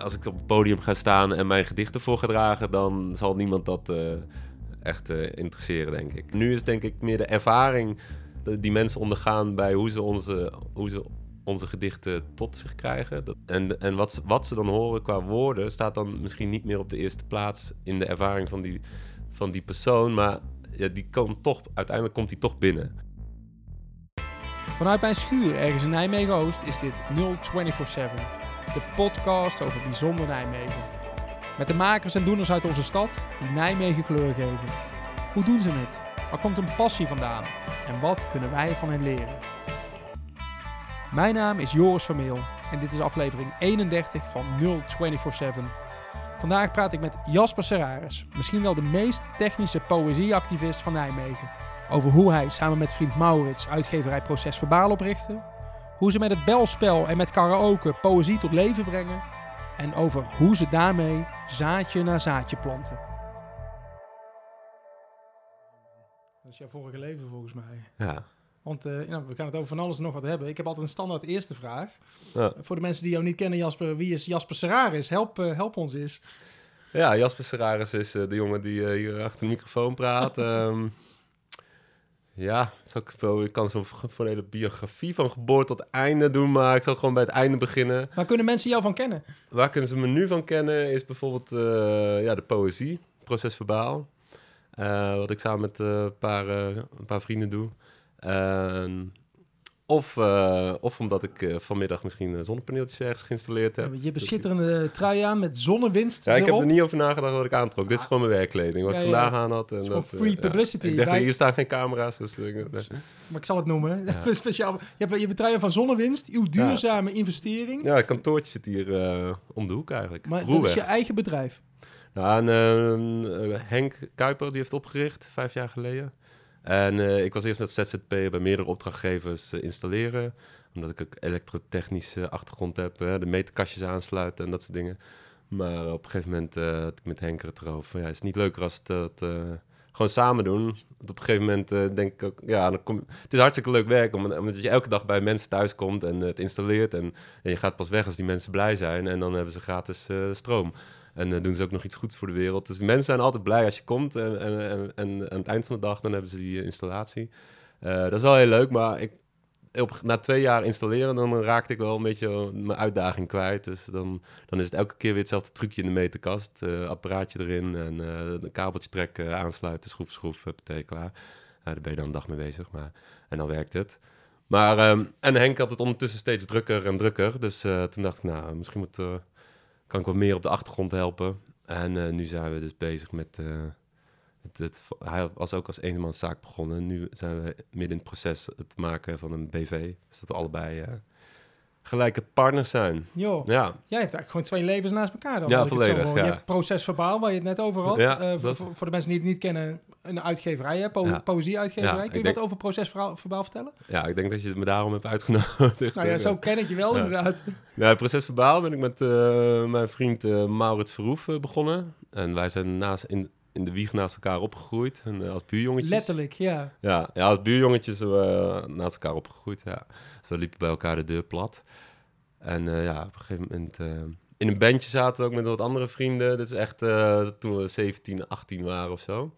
als ik op het podium ga staan en mijn gedichten voor ga dragen, dan zal niemand dat eh, echt eh, interesseren, denk ik. Nu is denk ik meer de ervaring die mensen ondergaan bij hoe ze onze, hoe ze onze gedichten tot zich krijgen. Dat- En, en wat, wat ze dan horen qua woorden staat dan misschien niet meer op de eerste plaats in de ervaring van die, van die persoon, maar ja, die komt toch, uiteindelijk komt die toch binnen. Vanuit mijn schuur ergens in Nijmegen-Oost is dit 0247, de podcast over bijzonder Nijmegen. Met de makers en doeners uit onze stad die Nijmegen kleur geven. Hoe doen ze het? Waar komt hun passie vandaan? En wat kunnen wij van hen leren? Mijn naam is Joris Vermeel en dit is aflevering 31 van 0247. Vandaag praat ik met Jasper Serraris, misschien wel de meest technische poëzieactivist van Nijmegen over hoe hij samen met vriend Maurits uitgeverij Proces Verbaal oprichtte, hoe ze met het belspel en met karaoke poëzie tot leven brengen en over hoe ze daarmee zaadje na zaadje planten. Dat is jouw vorige leven volgens mij. Ja. Want eh, nou, we gaan het over van alles en nog wat hebben. Ik heb altijd een standaard eerste vraag. Ja. Voor de mensen die jou niet kennen, Jasper, wie is Jasper Serraris? Help, eh, help ons eens. Ja, Jasper Serraris is eh, de jongen die hier achter de microfoon praat. Ehm, ja, ik, wel- ik kan zo'n hele biografie van geboorte tot einde doen, maar ik zal gewoon bij het einde beginnen. Waar kunnen mensen jou van kennen? Waar kunnen ze me nu van kennen is bijvoorbeeld eh, ja, de poëzie, proces verbaal. Eh, wat ik samen met eh, een, paar, een paar vrienden doe. Of, eh, of omdat ik eh, vanmiddag misschien een zonnepaneeltjes ergens geïnstalleerd heb. Je hebt een schitterende trui aan met zonnewinst Ja, ik heb er niet over nagedacht wat ik aantrok. Dit is gewoon mijn werkkleding, wat Ja, ik vandaag aan had. En dat, eh, free publicity. Ik dacht, hier staan geen camera's. Dus, maar ik zal het noemen. Speciaal. Je hebt, je hebt een trui van zonnewinst, uw duurzame investering. ja, het kantoortje zit hier eh, om de hoek eigenlijk. Maar dat is je eigen bedrijf. Ja, en, eh, eh, Henk Kuiper die heeft opgericht, vijf jaar geleden. En eh, ik was eerst met ZZP bij meerdere opdrachtgevers eh, installeren. Omdat ik ook elektrotechnische achtergrond heb. de meterkastjes aansluiten en dat soort dingen. Maar op een gegeven moment eh, had ik met Henk het erover. Ja, het is niet leuker als eh, gewoon samen doen. Want op een gegeven moment denk ik ook... Ja, dan het is hartstikke leuk werk. om- Omdat je elke dag bij mensen thuis komt en het installeert. En, je gaat pas weg als die mensen blij zijn. En dan hebben ze gratis stroom. En eh, doen ze ook nog iets goeds voor de wereld. Dus mensen zijn altijd blij als je komt. En, en, en, en aan het eind van de dag dan hebben ze die eh, installatie. Eh, dat is wel heel leuk, maar ik, op, na twee jaar installeren... dan raakte ik wel een beetje mijn uitdaging kwijt. Dus dan, dan is het elke keer weer hetzelfde trucje in de meterkast. Eh, apparaatje erin en eh, een kabeltje trekken, aansluiten, schroef, schroef, klaar. Daar ben je dan een dag mee bezig, maar, en dan werkt het. Maar, ehm, en Henk had het ondertussen steeds drukker en drukker. Dus eh, toen dacht ik, nou, misschien moet, eh, kan ik wat meer op de achtergrond helpen. En eh, nu zijn we dus bezig met... eh, het, het, hij was ook als eenmanszaak begonnen. Nu zijn we midden in het proces het maken van een BV. Dus dat we allebei eh, gelijke partners zijn. Joh, Ja, jij hebt eigenlijk gewoon twee levens naast elkaar dan. Ja, volledig, ja. Je hebt procesverbaal, waar je het net over had. Ja, Eh, voor, de mensen die het niet kennen, een uitgeverij, hè? Po Ja. poëzie-uitgeverij. Kun je wat over procesverbaal vertellen? ja, ik denk dat je me daarom hebt uitgenodigd. Nou ja, zo ken ik je wel inderdaad. Ja, proces verbaal ben ik met eh, mijn vriend eh, Maurits Verhoef begonnen. En wij zijn naast, in, in de wieg naast elkaar opgegroeid. En, eh, als buurjongetjes. Letterlijk, ja. Ja, ja als buurjongetjes eh, naast elkaar opgegroeid. Ja. Dus we liepen bij elkaar de deur plat. En eh, ja, op een gegeven moment... in een bandje zaten we ook met wat andere vrienden. Dit is echt toen we 17, 18 waren of zo.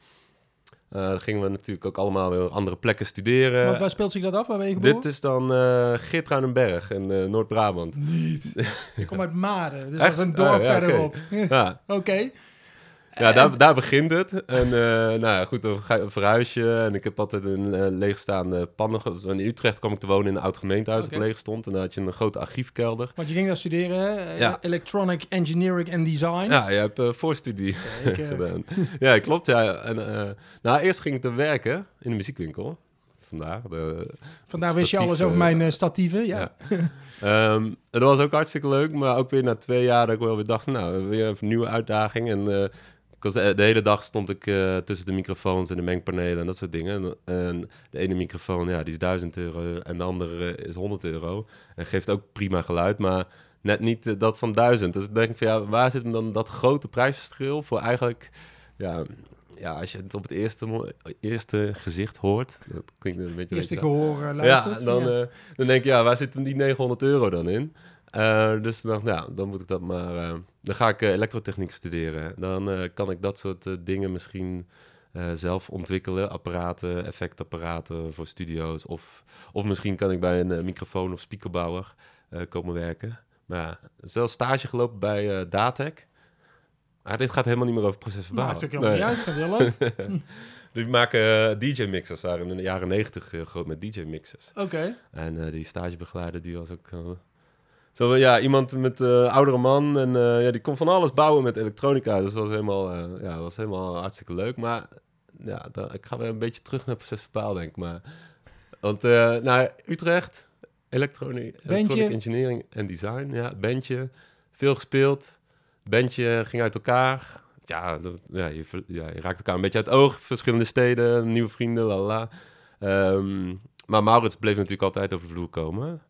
Dan gingen we natuurlijk ook allemaal weer andere plekken studeren. Want waar speelt zich dat af? Waar ben je geboren? Dit is dan eh Geertruidenberg in Noord-Brabant. Niet. ik kom uit Maden, dus Echt? dat is een dorp Oh, ja, verderop. Ja, Oké. Ja daar, daar begint het. En eh, nou ja, goed, dan ga je verhuis je. En ik heb altijd een eh, leegstaande pannen. In Utrecht kwam ik te wonen in een oud gemeentehuis dat leeg stond. En daar had je een grote archiefkelder. Want je ging daar studeren, hè? Ja. Electronic Engineering and Design. Ja, je hebt eh, voorstudie Zeker. gedaan. Ja, klopt. Ja. En, eh, nou, eerst ging ik te werken in de muziekwinkel. Vandaar. De, Vandaar wist je alles over eh, mijn eh, statieven, ja. ja. Ehm, het was ook hartstikke leuk, maar ook weer na twee jaar dat ik wel weer dacht, nou, weer een nieuwe uitdaging. En eh, was, de de hele dag stond ik eh, tussen de microfoons en de mengpanelen en dat soort dingen. En, de ene microfoon, ja, die is 1000 euro en de andere is 100 euro. En geeft ook prima geluid, maar net niet eh, dat van 1000. Dus ik denk van, ja, waar zit hem dan dat grote prijsverschil voor eigenlijk, ja... Ja, als je het op het eerste, eerste gezicht hoort, dat klinkt een beetje... Eerste gehoor eh, luistert. Ja, dan, ja. eh, dan denk je, ja, waar zit hem die 900 euro dan in? Eh, dus dan, ja, dan moet ik dat maar. eh, dan ga ik eh, elektrotechniek studeren. Dan kan ik dat soort dingen misschien zelf ontwikkelen. Apparaten, effectapparaten voor studio's. Of, of misschien kan ik bij een microfoon of speakerbouwer komen werken. Maar zelfs stage gelopen bij Datec. Dit gaat helemaal niet meer over procesverbaal. Maakt ook helemaal niet uit. Heel leuk. Die maken DJ-mixers, waren in de jaren negentig eh, groot met DJ-mixers. Oké. En die stagebegeleider, die was ook... zo, ja, iemand met eh oudere man en eh, ja, die kon van alles bouwen met elektronica. Dus dat was helemaal, eh, ja, was helemaal hartstikke leuk. Maar ja, dan, ik ga weer een beetje terug naar procesverbaal, denk ik. Maar, want naar Utrecht, elektroni electronic engineering en design, ja, bandje, veel gespeeld. Bandje ging uit elkaar. Ja, dat- ja, je, ja, je raakt elkaar een beetje uit het oog. Verschillende steden, nieuwe vrienden, la la. Ehm, maar Maurits bleef natuurlijk altijd over de vloer komen.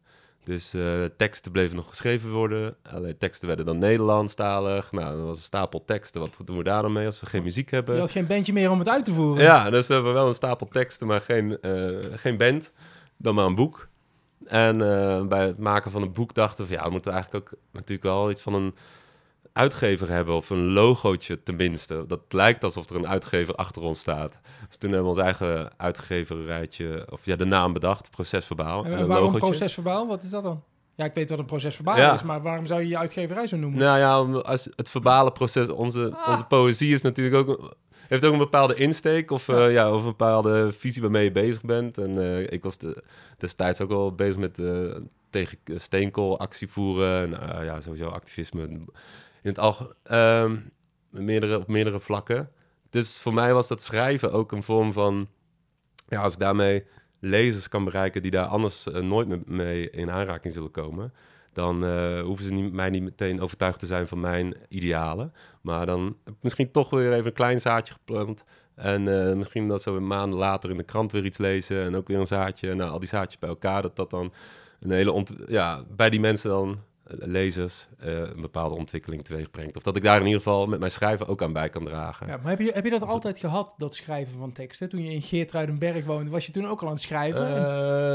Dus eh, teksten bleven nog geschreven worden. Alleen teksten werden dan Nederlandstalig. Nou, dat was een stapel teksten. Wat doen we daar dan mee als we geen muziek hebben? Je had geen bandje meer om het uit te voeren. Ja, dus we hebben wel een stapel teksten, maar geen, eh, geen band. Dan maar een boek. En eh, bij het maken van een boek dachten we, ja, we moeten eigenlijk ook natuurlijk wel iets van een uitgever hebben. Of een logootje tenminste. Dat lijkt alsof er een uitgever achter ons staat. Dus toen hebben we ons eigen uitgeverijtje, of ja, de naam bedacht, procesverbaal. En en een waarom logootje. procesverbaal? Wat is dat dan? Ja, ik weet wat een procesverbaal Ja. is, maar waarom zou je je uitgeverij zo noemen? Nou ja, als het verbale proces, onze, Ah. onze poëzie is natuurlijk ook, heeft ook een bepaalde insteek of, Ja. ja. ja, of een bepaalde visie waarmee je bezig bent. En eh, ik was de, destijds ook wel bezig met eh, tegen steenkool actie voeren en eh, ja, sowieso activisme algemeen, meerdere, op meerdere vlakken. Dus voor mij was dat schrijven ook een vorm van, ja, als ik daarmee lezers kan bereiken die daar anders eh, nooit me- mee in aanraking zullen komen, dan eh, hoeven ze niet, mij niet meteen overtuigd te zijn van mijn idealen. Maar dan heb ik misschien toch weer even een klein zaadje geplant. En eh, misschien dat zo een maand later in de krant weer iets lezen en ook weer een zaadje. Nou, al die zaadjes bij elkaar, dat dat dan een hele ont ja, bij die mensen dan, lezers, eh, een bepaalde ontwikkeling teweeg brengt. Of dat ik daar in ieder geval met mijn schrijven ook aan bij kan dragen. Ja, maar heb je, heb je dat altijd gehad, dat schrijven van teksten? Toen je in Geertruidenberg woonde, was je toen ook al aan het schrijven? En-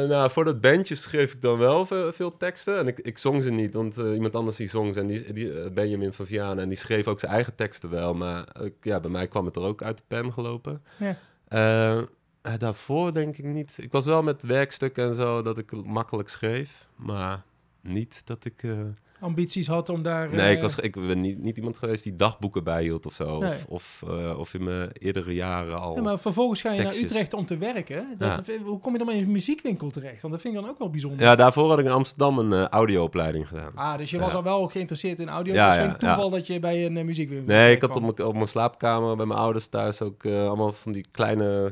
Eh, nou, voor dat bandje schreef ik dan wel veel, veel teksten. En ik, ik zong ze niet, want eh, iemand anders die zong ze. En die, die, Benjamin van Vianen, en die schreef ook zijn eigen teksten wel. Maar ja, bij mij kwam het er ook uit de pen gelopen. Ja. Daarvoor denk ik niet. Ik was wel met werkstukken en zo dat ik makkelijk schreef. Maar niet dat ik... eh, ambities had om daar... Nee, ik, eh, was, ik ben niet, niet iemand geweest die dagboeken bijhield of zo. Nee. Of, of, eh, of in mijn eerdere jaren al... Ja, maar vervolgens ga je naar. Utrecht om te werken. Dat, Hoe kom je dan in een muziekwinkel terecht? Want dat vind ik dan ook wel bijzonder. Ja, daarvoor had ik in Amsterdam een audioopleiding gedaan. Ah, dus je was Ja. al wel geïnteresseerd in audio. Ja, het is ja, geen toeval dat je bij een muziekwinkel Nee, ik had op mijn, op mijn slaapkamer bij mijn ouders thuis ook allemaal van die kleine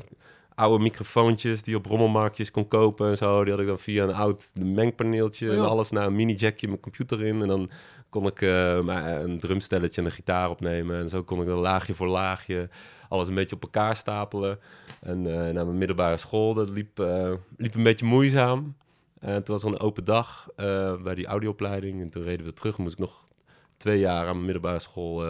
oude microfoontjes die je op rommelmarktjes kon kopen en zo. Die had ik dan via een oud mengpaneeltje Oh, en joh. alles naar een mini-jackje mijn computer in. En dan kon ik maar een drumstelletje en een gitaar opnemen. En zo kon ik dan laagje voor laagje alles een beetje op elkaar stapelen. En eh naar mijn middelbare school, dat liep, liep een beetje moeizaam. En toen was er een open dag bij die audioopleiding. En toen reden we terug. Moest ik nog twee jaar aan mijn middelbare school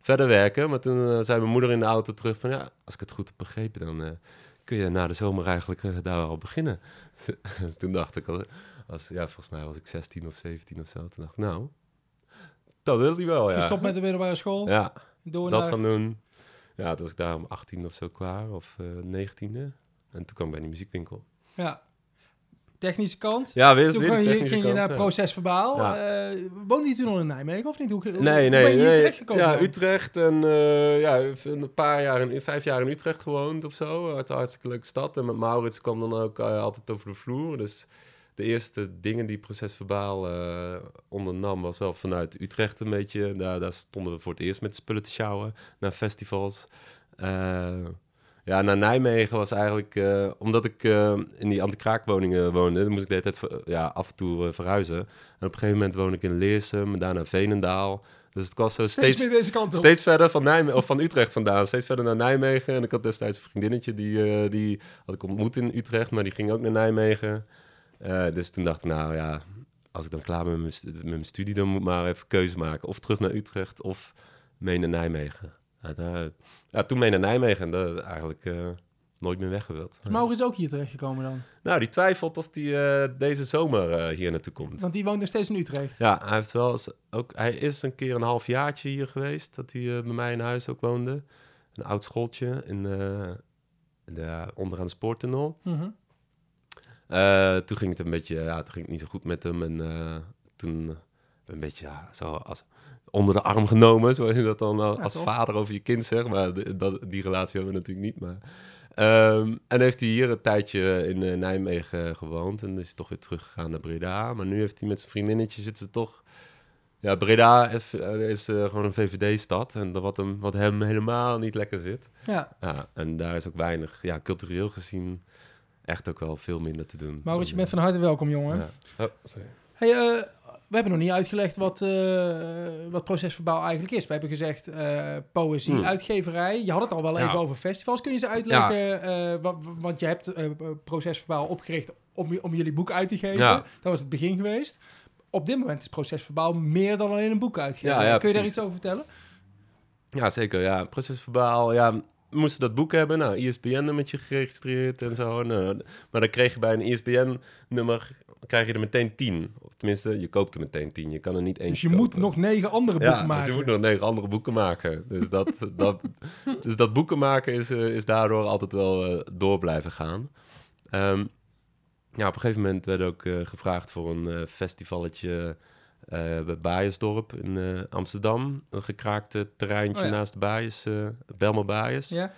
verder werken. Maar toen zei mijn moeder in de auto terug van... ja, als ik het goed heb begrepen, dan kun je na de zomer eigenlijk eh, daar al beginnen. dus toen dacht ik, als, als, ja, volgens mij was ik 16 of 17 of zo. Toen dacht ik, nou, dat wil hij wel, ja. Gestopt met de middelbare school. Ja, door dat naar... gaan doen. Ja, toen was ik daar om 18 of zo klaar, of eh 19e. En toen kwam ik bij die muziekwinkel. Ja. Technische kant. Ja, weer, toen weer die je, ging je naar ja. procesverbaal. Ja. Eh, woonde je toen al in Nijmegen of niet? Hoe, hoe- Nee, hoe nee, ben je hier nee. terechtgekomen Ja, dan? Utrecht en eh, ja, een paar jaar, in, vijf jaar in Utrecht gewoond of zo. Uit een hartstikke leuke stad. En met Maurits kwam dan ook eh, altijd over de vloer. Dus de eerste dingen die procesverbaal ondernam was wel vanuit Utrecht een beetje. Daar, daar stonden we voor het eerst met spullen te sjouwen naar festivals. Ja, naar Nijmegen was eigenlijk... eh, omdat ik eh, in die anti-kraakwoningen woonde... dan moest ik de hele tijd ja, af en toe eh, verhuizen. En op een gegeven moment woonde ik in Leersum, daarna Veenendaal. Dus het was zo steeds, steeds, meer deze kant op. steeds verder van, Nijmegen, of van Utrecht vandaan. Steeds verder naar Nijmegen. En ik had destijds een vriendinnetje, die, die had ik ontmoet in Utrecht... maar die ging ook naar Nijmegen. Dus toen dacht ik, nou ja... als ik dan klaar ben met mijn, stu- met mijn studie... dan moet ik maar even keuze maken. Of terug naar Utrecht of mee naar Nijmegen. Ja, toen mee naar Nijmegen. En dat is eigenlijk... eh, nooit meer weg gewild. Is Maurits ook hier terechtgekomen dan? Nou, die twijfelt of hij eh, deze zomer eh, hier naartoe komt. Want die woont nog steeds in Utrecht. Ja, hij, heeft wel eens ook, hij is een keer een halfjaartje hier geweest, dat hij bij mij in huis ook woonde. Een oud schooltje in, de, onderaan de spoortunnel. Mhm. Toen ging het een beetje, ja, toen ging het niet zo goed met hem. En toen een beetje, ja, zo als onder de arm genomen, zoals je dat dan Ja, als vader over je kind zegt. Maar de- dat, die relatie hebben we natuurlijk niet. Maar, Ehm, en heeft hij hier een tijdje in eh, Nijmegen gewoond. En is toch weer teruggegaan naar Breda. Maar nu heeft hij met zijn vriendinnetje zitten ze toch... Ja, Breda is, eh, is eh, gewoon een VVD-stad. En wat hem, wat hem helemaal niet lekker zit. Ja. Ja, en daar is ook weinig, ja, cultureel gezien, echt ook wel veel minder te doen. Maurits, je bent van harte welkom, jongen. ja. Oh, sorry. Hey, we hebben nog niet uitgelegd wat, eh, wat procesverbouw eigenlijk is. We hebben gezegd eh, poëzie, Hmm. uitgeverij. Je had het al wel Ja. even over festivals. Kun je ze uitleggen? eh, wa- want je hebt procesverbouw opgericht om, om jullie boek uit te geven. Ja. Dat was het begin geweest. Op dit moment is procesverbouw meer dan alleen een boek uitgeven. Kun je daar iets over vertellen? Ja, zeker. Ja, procesverbaal. Ja, moesten dat boek hebben. Nou, ISBN-nummertje geregistreerd en zo. Nou, maar dan kreeg je bij een ISBN-nummer, krijg je er meteen tien. Of tenminste, je koopt er meteen tien. Je kan er niet één Dus je kopen. moet nog negen andere boeken ja, maken. dus je moet nog negen andere boeken maken. Dus dat, dat, dus dat boeken maken is, eh, is daardoor altijd wel eh, door blijven gaan. Ehm, ja, op een gegeven moment werd ook eh, gevraagd voor een eh, festivalletje bij Baaiersdorp in eh, Amsterdam. Een gekraakte terreintje Oh ja. naast de Baaiers, eh Belmer Baaiers. Ja?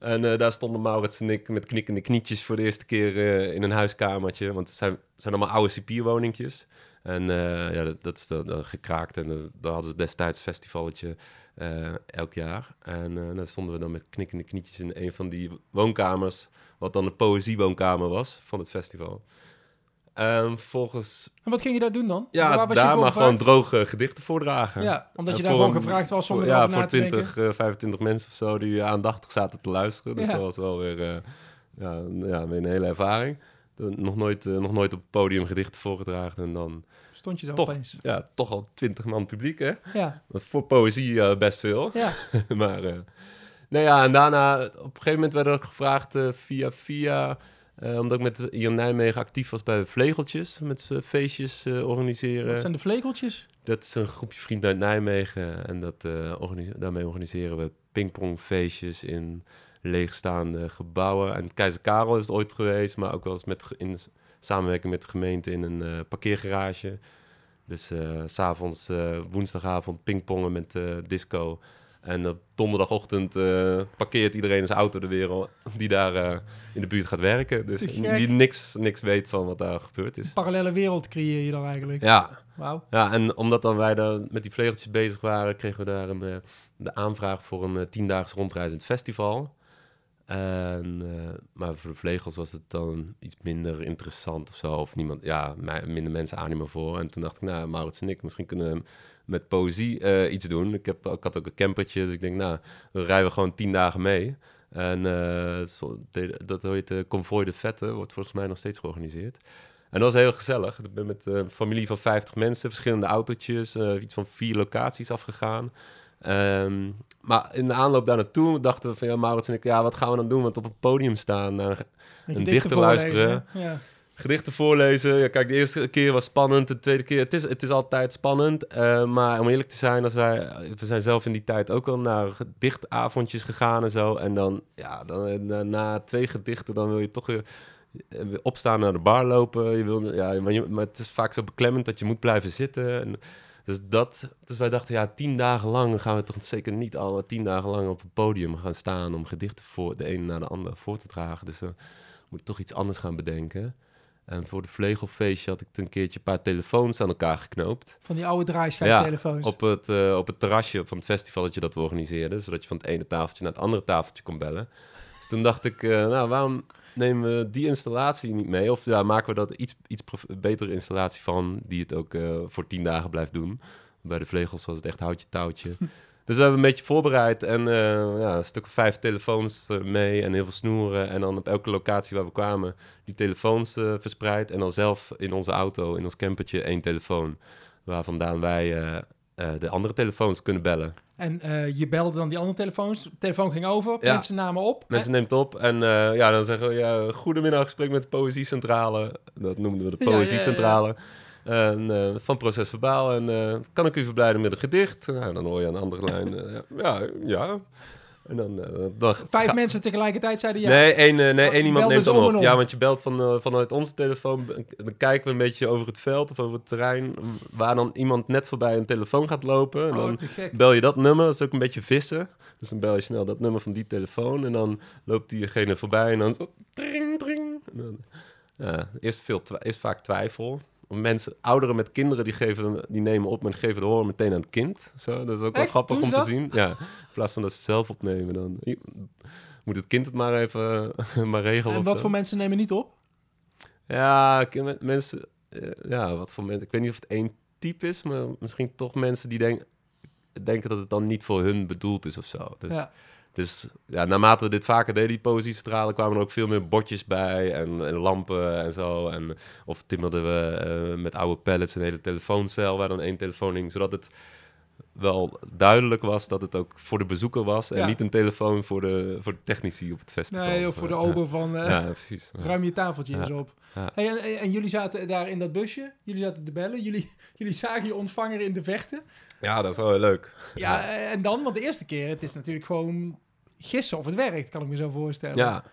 En eh, daar stonden Maurits en ik met knikkende knietjes voor de eerste keer eh, in een huiskamertje. Want het zijn, zijn allemaal oude cipierwoningjes. En eh, ja, dat, dat is dan gekraakt. En daar hadden ze destijds een festivalletje eh, elk jaar. En eh daar stonden we dan met knikkende knietjes in een van die woonkamers. Wat dan de poëziewoonkamer was van het festival. En volgens, En wat ging je daar doen dan? ja, Waar was daar maar gewoon droge gedichten voordragen. Ja, omdat je En daarvan voor- gevraagd was zonder voor, ja, voor te denken. 20, eh, 25 mensen of zo die aandachtig zaten te luisteren. Dus Ja. dat was wel weer, eh, ja, een- ja, weer een hele ervaring. Nog nooit, eh, nog nooit op het podium gedichten voorgedragen en dan Stond je daar toch, opeens. ja, toch al 20 man publiek, hè? Ja, Dat is voor poëzie eh, best veel. ja. maar, eh nou ja, en daarna, op een gegeven moment werd er ook gevraagd eh, via via... eh, omdat ik met in Nijmegen actief was bij Vlegeltjes, met eh, feestjes eh, organiseren. Wat zijn de vlegeltjes? Dat is een groepje vrienden uit Nijmegen. En dat, organise- daarmee organiseren we pingpongfeestjes in leegstaande gebouwen. En Keizer Karel is het ooit geweest, maar ook wel eens met, in samenwerking met de gemeente in een parkeergarage. Dus s s'avonds, woensdagavond pingpongen met disco. En op donderdagochtend eh, parkeert iedereen zijn auto de wereld die daar eh, in de buurt gaat werken. Dus die niks, niks weet van wat daar gebeurd is. Een parallele wereld creëer je dan eigenlijk. Ja, Wauw. ja, en omdat dan wij dan met die vlegeltjes bezig waren, kregen we daar een, eh, de aanvraag voor een tiendaags rondreizend festival. En, maar voor de vlegels was het dan iets minder interessant of zo. Of niemand, ja, minder mensen animo voor. En toen dacht ik, nou, Maurits en ik, misschien kunnen we met poëzie eh, iets doen. Ik, heb, ik had ook een campertje, dus ik denk, nou, we rijden gewoon tien dagen mee. En eh, de- dat heet de Convoy de Vette, wordt volgens mij nog steeds georganiseerd. En dat was heel gezellig. Ik ben met een familie van 50 mensen, verschillende autootjes, eh, iets van vier locaties afgegaan. Ehm, maar in de aanloop daar naartoe dachten we van ja, Maurits en ik, ja, wat gaan we dan doen? Want op een podium staan, naar Een dichter voorlezen. luisteren. Ja. Gedichten voorlezen. Ja, kijk, de eerste keer was spannend, de tweede keer, het is, het is altijd spannend. eh, maar om eerlijk te zijn, als wij, we zijn zelf in die tijd ook al naar gedichtavondjes gegaan en zo. En dan, ja, dan, eh, na, twee gedichten, dan wil je toch weer eh, weer opstaan naar de bar lopen. Je wil, ja, maar, het is vaak zo beklemmend dat je moet blijven zitten. En, dus, dat, dus wij dachten, ja, tien dagen lang gaan we toch zeker niet alle tien dagen lang op het podium gaan staan om gedichten voor de ene naar de andere voor te dragen. Dus dan moet ik toch iets anders gaan bedenken. En voor de vlegelfeestje had ik een keertje een paar telefoons aan elkaar geknoopt. Van die oude draaischijftelefoons. Op het, eh, op het terrasje van het festivaletje dat we organiseerden. Zodat je van het ene tafeltje naar het andere tafeltje kon bellen. Dus toen dacht ik, eh, nou, waarom nemen we die installatie niet mee? Of ja, maken we dat iets, iets betere installatie van, die het ook eh, voor tien dagen blijft doen. Bij de vlegels was het echt houtje touwtje. Dus we hebben een beetje voorbereid en eh, ja, een stuk of vijf telefoons eh, mee en heel veel snoeren. En dan op elke locatie waar we kwamen, die telefoons eh, verspreid. En dan zelf in onze auto, in ons campertje, één telefoon. Waar vandaan wij eh, eh, de andere telefoons kunnen bellen. En eh, je belde dan die andere telefoons. De telefoon ging over, Ja. mensen namen op. Mensen neemt op en eh, ja, dan zeggen we, ja, goedemiddag, ik spreek met de Poëziecentrale. Dat noemden we de Ja, ja, ja, ja. Poëziecentrale. En, eh, van Proces Verbaal. En eh, kan ik u verblijden met een gedicht? Nou, dan hoor je aan de andere lijn, eh, ja, ja. En dan... dan Vijf ga- mensen tegelijkertijd zeiden ja. Nee, één, nee, Oh, één iemand neemt om op. Ja, want je belt van, vanuit onze telefoon. Dan kijken we een beetje over het veld of over het terrein. Waar dan iemand net voorbij een telefoon gaat lopen. En Oh, dan bel je dat nummer. Dat is ook een beetje vissen. Dus dan bel je snel dat nummer van die telefoon. En dan loopt diegene voorbij en dan zo... Dring, dring. En dan, veel eerst vaak twijfel. Mensen, ouderen met kinderen, die, geven, die nemen op en geven de horen meteen aan het kind. Zo, dat is ook wel grappig om te zien. Ja, in plaats van dat ze zelf opnemen, dan moet het kind het maar even maar regelen. En wat zo. voor mensen nemen niet op? Ja, mensen... eh, ja, wat voor mensen... Ik weet niet of het één type is, maar misschien toch mensen die denk, denken dat het dan niet voor hun bedoeld is of zo. Dus Ja. Dus ja, naarmate we dit vaker deden, die positiestralen, kwamen er ook veel meer bordjes bij en, en lampen en zo. En, of timmerden we eh, met oude pallets een hele telefooncel waar dan één telefoon hing, zodat het wel duidelijk was dat het ook voor de bezoeker was en Ja. niet een telefoon voor de, voor de technici op het festival. Nee, of voor de Ja. ober van eh, Ja, ruim je tafeltje eens op. Hey, en, en jullie zaten daar in dat busje. Jullie zaten te bellen. Jullie, jullie zagen je ontvanger in de vechten. Ja, dat is wel heel leuk. Ja, eh, en dan, want de eerste keer, het is natuurlijk gewoon gissen of het werkt, kan ik me zo voorstellen. Ja.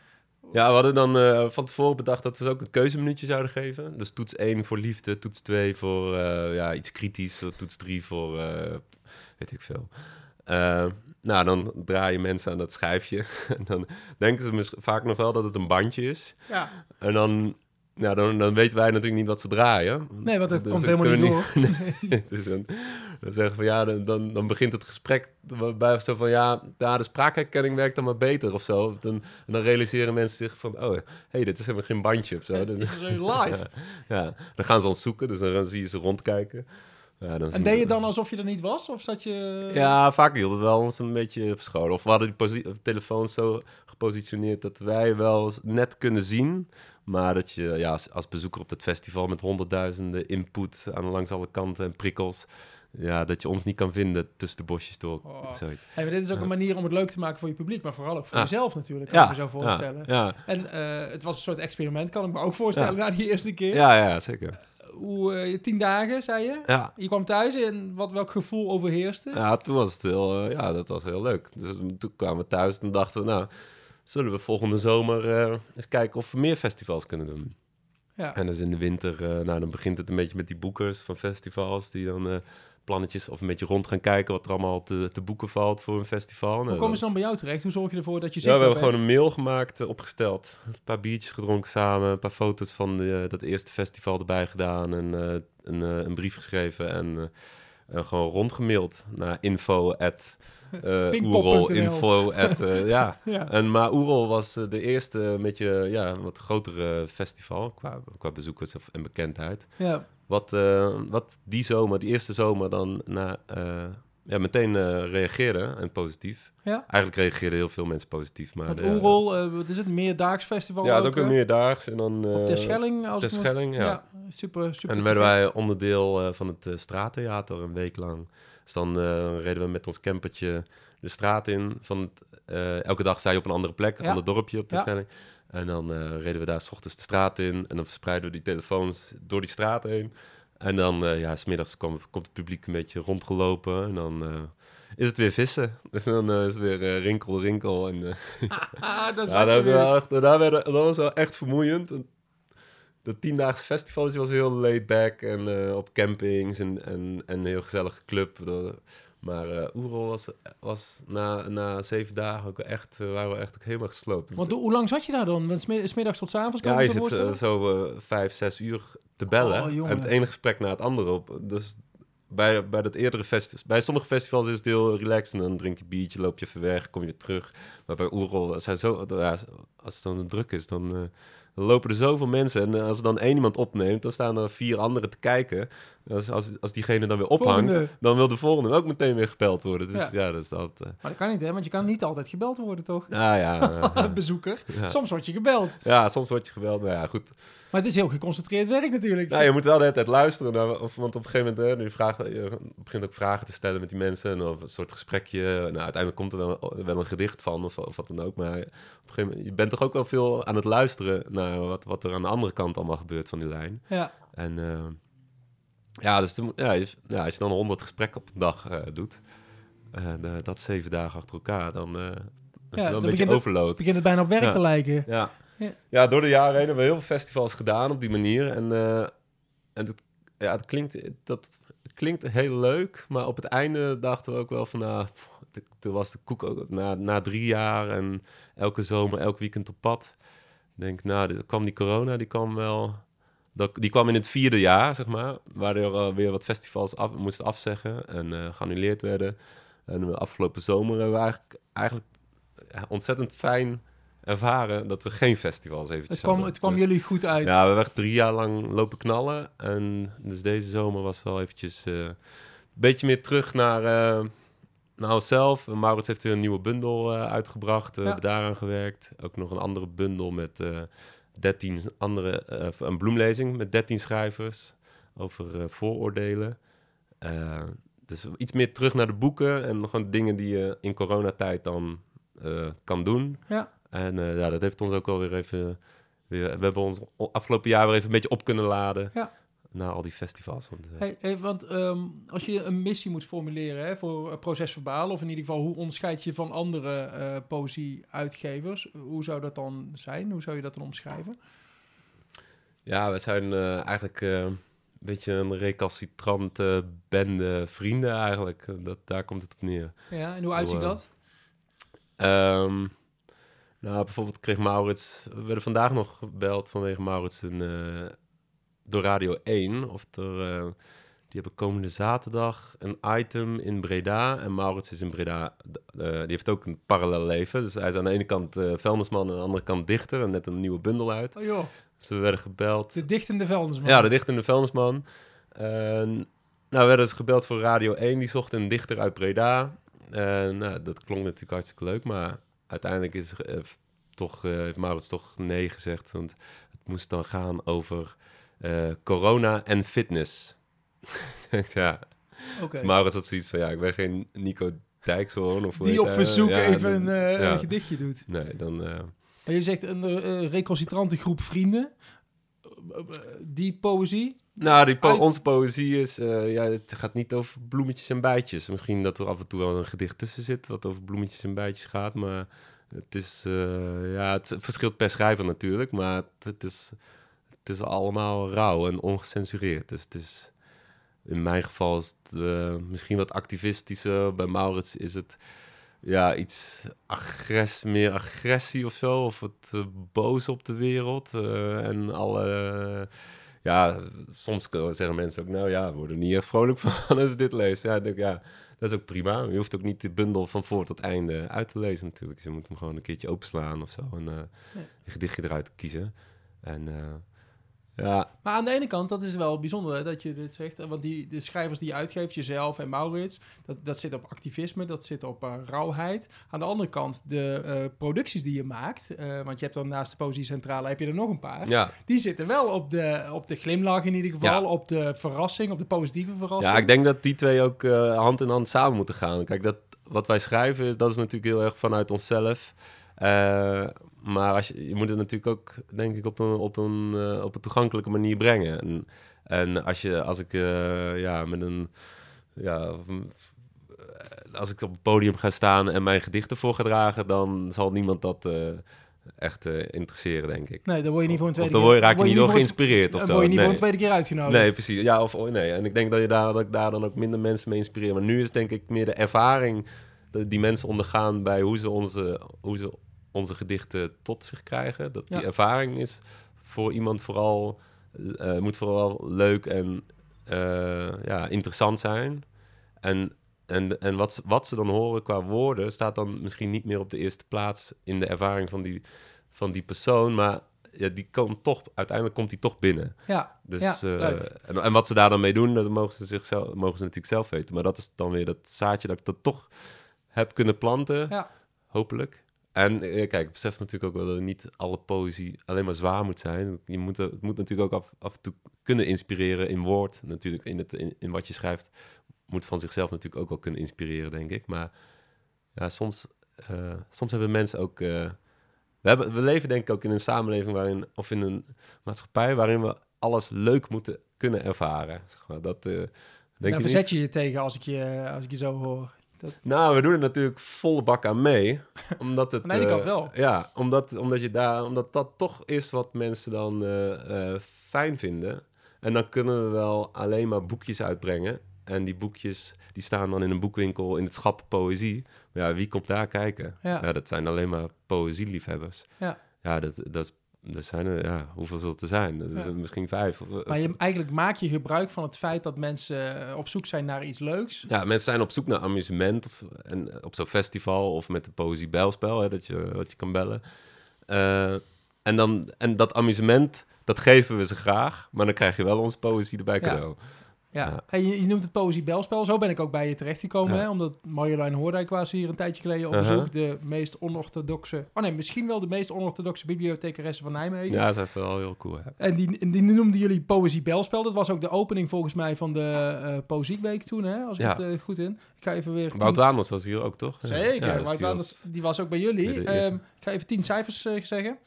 Ja, we hadden dan eh, van tevoren bedacht dat we ze ook een keuzeminuutje zouden geven. Dus toets 1 voor liefde, toets 2 voor eh, ja, iets kritisch, toets 3 voor weet ik veel. Nou, dan draaien mensen aan dat schijfje. en dan denken ze vaak nog wel dat het een bandje is. Ja. En dan, ja, dan, dan weten wij natuurlijk niet wat ze draaien. Nee, want het Dus komt helemaal niet door. dus dan, dan zeggen van ja, dan, dan, begint het gesprek bij zo van ja, ja, de spraakherkenning werkt dan maar beter of zo. Dan, en dan realiseren mensen zich van oh, hey, dit is helemaal geen bandje of zo. Het Dan, is live. ja, ja, dan gaan ze ons zoeken, dus dan zie je ze rondkijken. Ja, dan En deed je dan alsof je er niet was? Of zat je... Ja, vaak hield het wel ons een beetje verscholen. Of we hadden die telefoon zo gepositioneerd dat wij wel net kunnen zien. Maar dat je ja, als, als bezoeker op dat festival met honderdduizenden input aan langs alle kanten en prikkels. Ja, dat je ons niet kan vinden tussen de bosjes door. Oh. Hey, maar dit is ook Ja. een manier om het leuk te maken voor je publiek, maar vooral ook voor Ja. jezelf natuurlijk, kan ik me zo voorstellen. Ja, En eh, het was een soort experiment, kan ik me ook voorstellen, Ja. na die eerste keer. ja, ja, ja, zeker. Hoe, eh, tien dagen, zei je? Ja. Je kwam thuis en wat, welk gevoel overheerste? ja, toen was het heel, eh, ja, dat was heel leuk. Dus toen kwamen we thuis en dachten we, nou, zullen we volgende zomer eh, eens kijken of we meer festivals kunnen doen. Ja. En dus in de winter, eh, nou, dan begint het een beetje met die boekers van festivals, die dan eh, plannetjes of een beetje rond gaan kijken wat er allemaal te, te boeken valt voor een festival. Hoe Nou, komen dan- ze dan bij jou terecht? Hoe zorg je ervoor dat je ja, we hebben gewoon een mail gemaakt, opgesteld. Een paar biertjes gedronken samen, een paar foto's van de, dat eerste festival erbij gedaan en een, een brief geschreven en gewoon rondgemaild naar info at eh, Pinkpop.nl. Oerol, info at, eh, ja. Ja. En, maar Oerol was eh, de eerste met je, ja, wat grotere festival qua, qua bezoekers en bekendheid. ja. Wat, eh, wat die zomer, die eerste zomer, dan na, eh, ja, meteen eh, reageerde en positief. Ja. Eigenlijk reageerden heel veel mensen positief. Maar Het Oerol, eh, wat is het? Meerdaags festival Ja, het is ook een meerdaags. En dan, Op eh, Terschelling? Als me- Terschelling, ja. super, super. En dan werden wij onderdeel van het straattheater een week lang. Dus dan reden we met ons campertje de straat in. Van het, elke dag je op een andere plek, een Ja. ander dorpje op de Ja. Schelling. En dan reden we daar s ochtends de straat in. En dan verspreiden we die telefoons door die straat heen. En dan, eh ja, smiddags komt, komt het publiek een beetje rondgelopen. En dan eh, is het weer vissen. Dus dan eh, is het weer rinkel, rinkel. En, eh, Ah, daar ja, dat, daar werden, dat was wel echt vermoeiend. Dat tiendaagse festival was heel laid back en eh, op campings en, en, en een heel gezellige club. Dat- Maar eh Oerol was, was na, na zeven dagen ook echt, waren we echt ook helemaal gesloopt. Want hoe lang zat je daar dan? Smi- smiddags tot 's avonds kan ja, je zit zo vijf, zes uur te bellen. Oh, en het ene gesprek na het andere op. Dus bij, bij dat eerdere festivals, bij sommige festivals is het heel relaxed. En dan drink je biertje, loop je even weg, kom je terug. Maar bij Oerol, zijn zo, als het dan druk is, dan, eh, Dan lopen er zoveel mensen en als er dan één iemand opneemt, dan staan er vier anderen te kijken. Als, als, als diegene dan weer ophangt, Volgende. dan wil de volgende ook meteen weer gebeld worden. Dus Ja. ja, dat is dat. eh, Maar dat kan niet, hè? Want je kan niet altijd gebeld worden, toch? nou ja, eh, Bezoeker. ja. Soms word je gebeld. ja, soms word je gebeld. Maar ja, goed. Maar het is heel geconcentreerd werk natuurlijk. Nou, je moet wel de hele tijd luisteren. naar- of, want op een gegeven moment, hè, nu vraagt, je begint ook vragen te stellen met die mensen. En of een soort gesprekje. Nou, uiteindelijk komt er wel, wel een gedicht van of, of wat dan ook. Maar op een gegeven moment, je bent toch ook wel veel aan het luisteren naar wat, wat er aan de andere kant allemaal gebeurt van die lijn. Ja. En eh, ja, dus toen- ja, je- ja, als je dan 100 gesprekken op de dag eh, doet, en eh, dat zeven dagen achter elkaar, dan eh dan wel een begint het- begint het bijna op werk Ja. te lijken. Ja. Ja. Ja. door de jaren heen hebben we heel veel festivals gedaan op die manier. En, eh, en dat, ja, het klinkt, dat klinkt heel leuk, maar op het einde dachten we ook wel van, nou, toen was de koek ook na, na drie jaar en elke zomer, elk weekend op pad. Ik denk, nou, dit, kwam die corona, die kwam wel, dat, die kwam in het vierde jaar, zeg maar, waardoor eh, weer wat festivals af, moesten afzeggen en eh geannuleerd werden. En de afgelopen zomer hebben we eigenlijk, eigenlijk ontzettend fijn ervaren dat we geen festivals eventjes Het kwam, het kwam Dus- jullie goed uit. ja, we hebben echt drie jaar lang lopen knallen. En dus deze zomer was wel eventjes eh, een beetje meer terug naar, eh, onszelf. En Maurits heeft weer een nieuwe bundel eh, uitgebracht. eh, We Ja. hebben daaraan gewerkt. Ook nog een andere bundel met eh 13 andere... eh, een bloemlezing met 13 schrijvers over eh, vooroordelen. Eh, dus iets meer terug naar de boeken. En gewoon dingen die je in coronatijd dan eh, kan doen. Ja. En eh, ja, dat heeft ons ook wel weer even... Weer, we hebben ons afgelopen jaar weer even een beetje op kunnen laden. Ja. Na al die festivals. Want, eh, Hey, hey, want ehm, als je een missie moet formuleren hè, voor uh, Proces Verbaal, of in ieder geval hoe onderscheid je van andere eh poëzie-uitgevers, hoe zou dat dan zijn? Hoe zou je dat dan omschrijven? Ja, we zijn eh, eigenlijk een beetje een recalcitrante bende vrienden eigenlijk. Dat, daar komt het op neer. Ja, en hoe uitziet dat? Ehm, nou, bijvoorbeeld kreeg Maurits... We werden vandaag nog gebeld vanwege Maurits een, door Radio 1. Of er... eh, die hebben komende zaterdag een item in Breda. En Maurits is in Breda... eh, die heeft ook een parallel leven. Dus hij is aan de ene kant vuilnisman... en aan de andere kant dichter. En net een nieuwe bundel uit. Oh joh, Dus we werden gebeld... de dichtende vuilnisman. Ja, de dichter en de vuilnisman. Nou, we werden dus gebeld voor Radio 1. Die zocht een dichter uit Breda. En nou, dat klonk natuurlijk hartstikke leuk. Maar uiteindelijk is, toch, heeft Maurits toch nee gezegd. Want het moest dan gaan over eh, corona en fitness. Ja. Oké. Dus Maurits had zoiets van, ja, ik ben geen Nico Dijkshoorn. Of Die op verzoek Ja, even een, eh, ja. een gedichtje doet. Nee, dan... eh, En je zegt een eh, recalcitrante groep vrienden. Eh, eh, Die poëzie. Nou, die po- onze poëzie is, eh, ja, het gaat niet over bloemetjes en bijtjes. Misschien dat er af en toe wel een gedicht tussen zit wat over bloemetjes en bijtjes gaat, maar het is, eh, ja, het verschilt per schrijver natuurlijk, maar het, het is, het is allemaal rauw en ongecensureerd. Dus het is, in mijn geval is het eh, misschien wat activistischer. Bij Maurits is het ja, iets agress, meer agressie of zo. Of het eh, boos op de wereld. eh, en alle... ja, soms zeggen mensen ook... Nou ja, we worden niet echt vrolijk van als dit leest. Ja, ik denk, ja, dat is ook prima. Je hoeft ook niet de bundel van voor tot einde uit te lezen natuurlijk. Je moet hem gewoon een keertje openslaan of zo. En Ja. een gedichtje eruit kiezen. En ja, Maar aan de ene kant, dat is wel bijzonder hè, dat je dit zegt. Want die, de schrijvers die je uitgeeft, jezelf en Maurits, dat, dat zit op activisme, dat zit op eh, rauwheid. Aan de andere kant, de eh, producties die je maakt, eh, want je hebt dan naast de Poëziecentrale, heb je er nog een paar. ja. Die zitten wel op de, op de glimlach in ieder geval, Ja. op de verrassing, op de positieve verrassing. Ja, ik denk dat die twee ook hand in hand samen moeten gaan. Kijk, dat, wat wij schrijven, dat is natuurlijk heel erg vanuit onszelf. Maar als je, je moet het natuurlijk ook, denk ik, op een, op een, eh, op een toegankelijke manier brengen. En, en als, je, als ik eh, ja, met een... Ja, eh, als ik op het podium ga staan en mijn gedichten voor ga dragen, dan zal niemand dat echt interesseren, denk ik. Nee, dan word je niet voor een tweede dan keer... word je, raak je niet door geïnspireerd of Dan zo. word je niet Nee. voor een tweede keer uitgenodigd. Nee, precies. Ja, of oh, nee. En ik denk dat, je daar, dat ik daar dan ook minder mensen mee inspireer. Maar nu is denk ik meer de ervaring die mensen ondergaan bij hoe ze onze, hoe ze onze gedichten tot zich krijgen. Dat die Ja. ervaring is voor iemand vooral, eh, moet vooral leuk en eh, ja, interessant zijn. En, en, en wat, ze- wat ze dan horen qua woorden staat dan misschien niet meer op de eerste plaats in de ervaring van die, van die persoon. Maar ja, die komt toch, uiteindelijk komt die toch binnen. Ja, Dus, Ja, eh, en, en wat ze daar dan mee doen, dat mogen ze, zichzelf, mogen ze natuurlijk zelf weten. Maar dat is dan weer dat zaadje dat ik dat toch heb kunnen planten, ja. hopelijk. En eh, kijk, ik besef natuurlijk ook wel dat niet alle poëzie alleen maar zwaar moet zijn. Je moet, het moet natuurlijk ook af, af en toe kunnen inspireren in woord. Natuurlijk in, het, in, in wat je schrijft moet van zichzelf natuurlijk ook wel kunnen inspireren, denk ik. Maar ja, soms, eh, soms hebben mensen ook... eh, we, hebben, we leven denk ik ook in een samenleving waarin, of in een maatschappij waarin we alles leuk moeten kunnen ervaren. Zeg maar. Dat, denk Daar je verzet niet? je je tegen als ik je, als ik je zo hoor. Nou, we doen er natuurlijk volle bak aan mee. Omdat het, Aan de ene eh, kant wel. Ja, omdat, omdat, je daar, omdat dat toch is wat mensen dan eh, eh, fijn vinden. En dan kunnen we wel alleen maar boekjes uitbrengen. En die boekjes die staan dan in een boekwinkel in het schap poëzie. Maar ja, wie komt daar kijken? Ja. dat zijn alleen maar poëzieliefhebbers. Ja. Ja, dat, dat, is, dat zijn er, ja, hoeveel zullen er zijn? Dat is Ja. misschien vijf. Of, Maar je, eigenlijk maak je gebruik van het feit dat mensen op zoek zijn naar iets leuks. Ja, mensen zijn op zoek naar amusement. Of, en op zo'n festival of met de poëzie belspel, hè, dat, je, dat je kan bellen. Eh, en, dan, en dat amusement, dat geven we ze graag. Maar dan krijg je wel onze poëzie erbij cadeau. Ja. Ja. Hey, je, je noemt het Poëzie Belspel. Zo ben ik ook bij je terechtgekomen. Hè? Omdat Marjolein Hoordijk was hier een tijdje geleden op Uh-huh. bezoek. De meest onorthodoxe... Oh nee, misschien wel de meest onorthodoxe bibliothecaresse van Nijmegen. Ja, dat is wel heel cool. Hè? En die, die noemden jullie Poëzie Belspel. Dat was ook de opening volgens mij van de eh Poëzieweek toen, hè? als ik het eh, goed in. Ik ga even weer... Wout Waanders was hier ook, toch? Zeker, Ja, dus Wout die Waanders, was- die was ook bij jullie. Ehm, ik ga even tien cijfers eh, zeggen.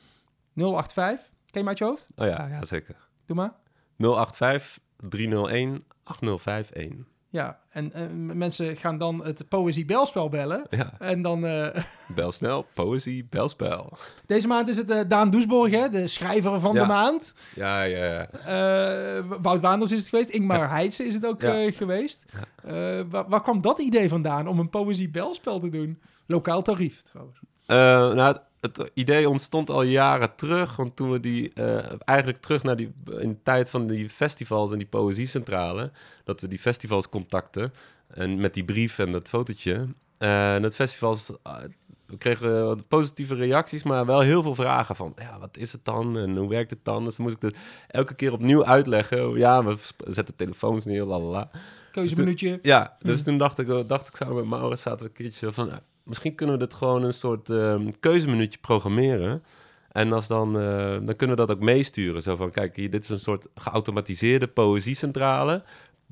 085. Ken je hem uit je hoofd? Oh ja, ja, zeker. Doe maar. 085 301 8051. Ja, en mensen gaan dan het Poëzie Belspel bellen. Ja, En dan... eh, bel snel, poëzie, belspel. Deze maand is het eh, Daan Doesborg, hè, de schrijver van Ja. de maand. Ja, ja, ja. Eh, Wout Waanders is het geweest. Ingmar Heitse is het ook Ja. geweest. Waar, waar kwam dat idee vandaan om een poëzie-belspel te doen? Lokaal tarief, trouwens. Nou, het, idee ontstond al jaren terug. Want toen we die eh, eigenlijk terug naar die in de tijd van die festivals en die poëziecentrale, dat we die festivals contacten en met die brief en dat fotootje. Eh, en het festivals eh, we kregen positieve reacties, maar wel heel veel vragen van ja, wat is het dan en hoe werkt het dan? Dus dan moest ik het elke keer opnieuw uitleggen. Ja, we zetten telefoons neer, lalala. Keuzeminuutje. Ja, dus Hmm. toen dacht ik, dacht ik samen met Maurits, zaten we een keertje van, misschien kunnen we dit gewoon een soort keuzeminuutje programmeren. En als dan, eh, dan kunnen we dat ook meesturen. Zo van, kijk, hier, dit is een soort geautomatiseerde poëziecentrale.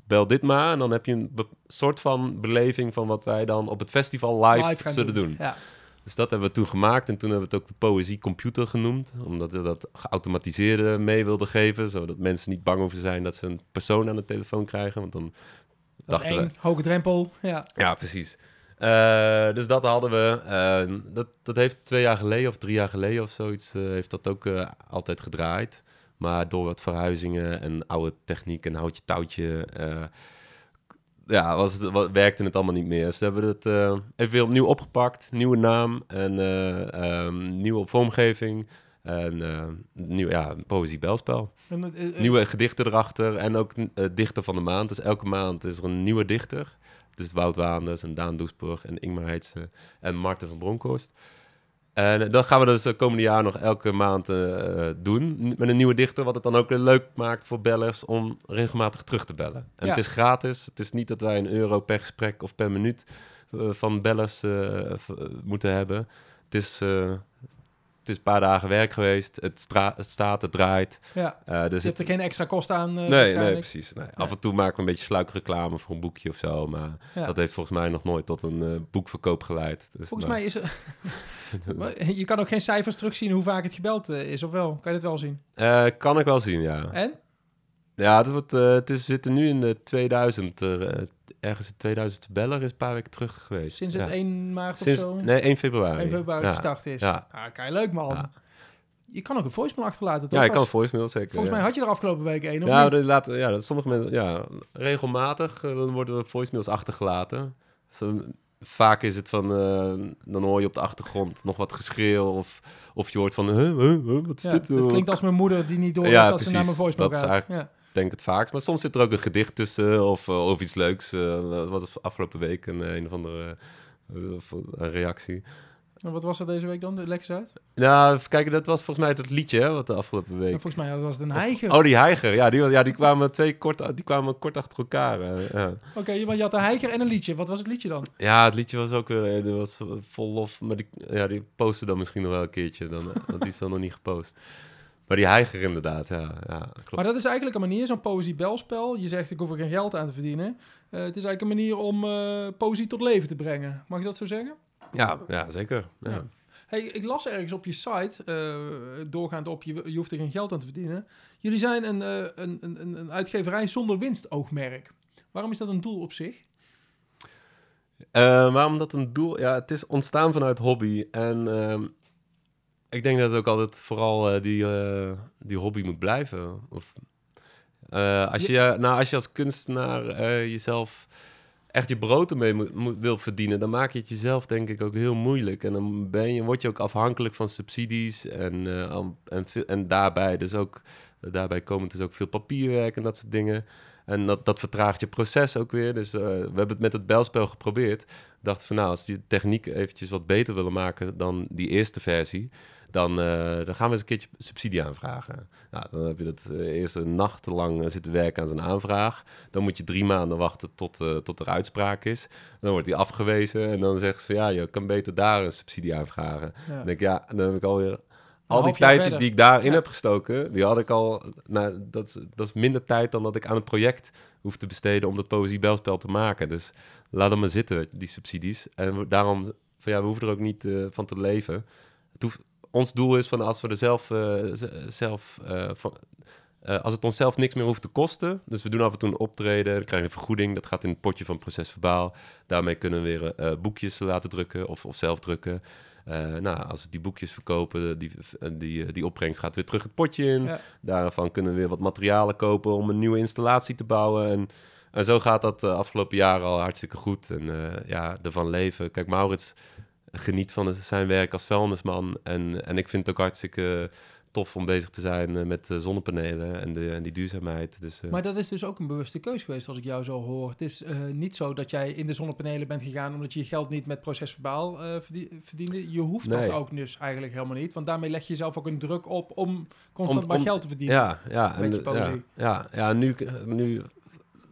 Bel dit maar en dan heb je een soort van beleving van wat wij dan op het festival live, zullen doen. Ja. Dus dat hebben we toen gemaakt en toen hebben we het ook de poëziecomputer genoemd. Omdat we dat geautomatiseerde mee wilden geven. Zodat mensen niet bang hoeven te zijn dat ze een persoon aan de telefoon krijgen. Want dan Dat dachten we, hoge drempel. Ja. ja, precies. Eh, dus dat hadden we. Eh, dat, dat heeft twee jaar geleden of drie jaar geleden of zoiets, eh, heeft dat ook altijd gedraaid. Maar door wat verhuizingen en oude techniek en houtje touwtje, ja, was het, werkte het allemaal niet meer. Ze hebben het even weer opnieuw opgepakt, nieuwe naam en eh, ehm, nieuwe vormgeving. En nieuw, ja, eh, eh, Nieuwe gedichten erachter en ook dichter van de maand. Dus elke maand is er een nieuwe dichter. Dus Wout Waanders en Daan Doesburg en Ingmar Heitse en Marten van Bronckhorst. En eh, dat gaan we dus de komende jaar nog elke maand eh, eh, doen. Met een nieuwe dichter, wat het dan ook weer leuk maakt voor bellers om regelmatig terug te bellen. En Ja. het is gratis. Het is niet dat wij een euro per gesprek of per minuut eh, van bellers eh, eh, moeten hebben. Het is, eh, is een paar dagen werk geweest. Het, het staat, het draait. ja. Eh, dus Je het, hebt er geen extra kosten aan. eh, Nee, nee, precies. Nee. Af en toe maken we een beetje sluikreclame voor een boekje of zo. Maar Ja. dat heeft volgens mij nog nooit tot een eh, boekverkoop geleid. Dus, Volgens nou, mij is. Maar je kan ook geen cijfers terugzien hoe vaak het gebeld is, of wel? Kan je het wel zien? kan ik wel zien, ja. En? Ja, het, wordt, het is, we zitten nu in de 2000. Er, eh, ergens in 2000 beller is een paar weken terug geweest. Sinds ja. het 1 maart Sinds, of zo? Nee, 1 februari. 1 februari ja. gestart is. Ja. Ah, kei leuk, man. Ja. Je kan ook een voicemail achterlaten, toch? Ja, ik kan Als- voicemail zeker. Volgens mij had je er afgelopen week één, of ja, niet? laten, ja, dat sommige mensen, ja, regelmatig eh, dan worden er voicemails achtergelaten. Vaak is het van, eh, dan hoor je op de achtergrond nog wat geschreeuw of, of je hoort van, huh, huh, huh, wat is Ja, dit? dat klinkt als mijn moeder die niet door Ja, heeft dat ze naar precies. mijn voicemail Dat is gaat. eigenlijk- Ja. Denk het vaakst. Maar soms zit er ook een gedicht tussen of, eh, of iets leuks. eh, dat was afgelopen week een, een of andere eh, een reactie. En wat was er deze week dan? De Lex uit? Nou, even kijken, dat was volgens mij dat liedje, hè, wat de afgelopen week... En volgens mij was het een Of- heiger. Oh, die heiger. Ja, die, ja, die kwamen twee kort, die kwamen kort achter elkaar. eh, ja. Oké, maar je had een heiger en een liedje. Wat was het liedje dan? ja, het liedje was ook weer was vol lof. Maar die, ja, die posten dan misschien nog wel een keertje. Dan, eh, want die is dan nog niet gepost. Maar die heiger inderdaad, ja. ja klopt. Maar dat is eigenlijk een manier, zo'n poëzie-belspel. Je zegt, ik hoef er geen geld aan te verdienen. Eh, het is eigenlijk een manier om eh, poëzie tot leven te brengen. Mag je dat zo zeggen? Ja, ja, zeker. Ja. Ja. Hey, ik las ergens op je site, eh, doorgaand op, je, je hoeft er geen geld aan te verdienen. Jullie zijn een, eh, een, een, een- een uitgeverij zonder winstoogmerk. Waarom is dat een doel op zich? Eh, waarom dat een doel? Ja, het is ontstaan vanuit hobby. En ehm, ik denk dat het ook altijd vooral eh, die, eh, die hobby moet blijven. Of, eh, als, je, nou, als je als kunstenaar jezelf echt je brood ermee moet, moet- wil verdienen, dan maak je het jezelf denk ik ook heel moeilijk. En dan ben je, word je ook afhankelijk van subsidies. En, en, en daarbij, dus ook, daarbij komen dus ook veel papierwerk en dat soort dingen. En dat, dat vertraagt je proces ook weer. Dus we hebben het met het belspel geprobeerd. Dachten van nou, als die techniek eventjes wat beter willen maken dan die eerste versie, dan, eh, dan gaan we eens een keertje subsidie aanvragen. Nou, dan heb je dat eh, eerst een nacht lang eh, zitten werken aan zo'n aanvraag. Dan moet je drie maanden wachten tot, tot er uitspraak is. Dan wordt die afgewezen en dan zeggen ze ja, je kan beter daar een subsidie aanvragen. Ja. Dan denk ik ja, dan heb ik alweer al die tijd verder. die ik daarin Ja. heb gestoken, die had ik al. Nou, dat, is, dat is minder tijd dan dat ik aan het project hoef te besteden om dat poëziebelspel te maken. Dus laat hem maar zitten, die subsidies. En daarom, van ja, we hoeven er ook niet van te leven. Het hoeft, ons doel is van als we er zelf, eh, zelf eh, van, eh, als het onszelf niks meer hoeft te kosten. Dus we doen af en toe een optreden, dan krijg je een vergoeding. Dat gaat in het potje van procesverbaal. Daarmee kunnen we weer eh, boekjes laten drukken of, of zelf drukken. Nou, als we die boekjes verkopen, die, die, die opbrengst gaat weer terug het potje in. Ja. Daarvan kunnen we weer wat materialen kopen om een nieuwe installatie te bouwen. En, en zo gaat dat de afgelopen jaren al hartstikke goed. En ja, ervan leven. Kijk, Maurits geniet van zijn werk als vuilnisman. En, en ik vind het ook hartstikke tof om bezig te zijn eh, met eh, zonnepanelen en, de, en die duurzaamheid. Dus, eh, Maar dat is dus ook een bewuste keus geweest, als ik jou zo hoor. Het is niet zo dat jij in de zonnepanelen bent gegaan omdat je je geld niet met procesverbaal verdie- verdiende. Je hoeft dat ook dus eigenlijk helemaal niet. Want daarmee leg je jezelf ook een druk op om constant Om- maar om- geld te verdienen. Ja, ja. En, ja, ja, ja nu, nu...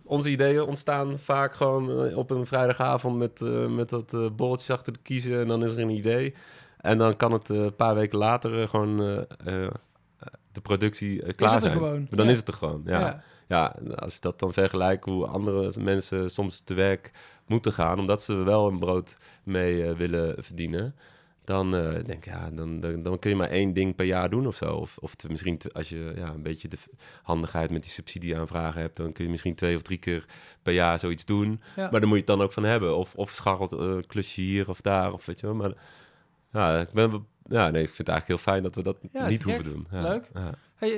Onze ideeën ontstaan vaak gewoon eh, op een vrijdagavond met, eh, met eh, bolletjes achter de kiezen. En dan is er een idee. En dan kan het een paar weken later gewoon de productie klaar het er zijn. gewoon? Dan Ja. is het er gewoon, ja. Ja. ja. als je dat dan vergelijkt hoe andere mensen soms te werk moeten gaan... omdat ze wel een brood mee willen verdienen... Dan eh, denk ik, ja, dan, dan, dan kun je maar één ding per jaar doen of zo. Of, of te- misschien te- als je ja, een beetje de handigheid met die subsidieaanvragen hebt, dan kun je misschien twee of drie keer per jaar zoiets doen. Ja. Maar dan moet je het dan ook van hebben. Of, of scharrelt eh, klusje hier of daar, of weet je wel. Maar ja, ik ben, ja, nee, ik vind het eigenlijk heel fijn dat we dat Ja, niet hoeven doen. Ja, Leuk. Ja. Hey,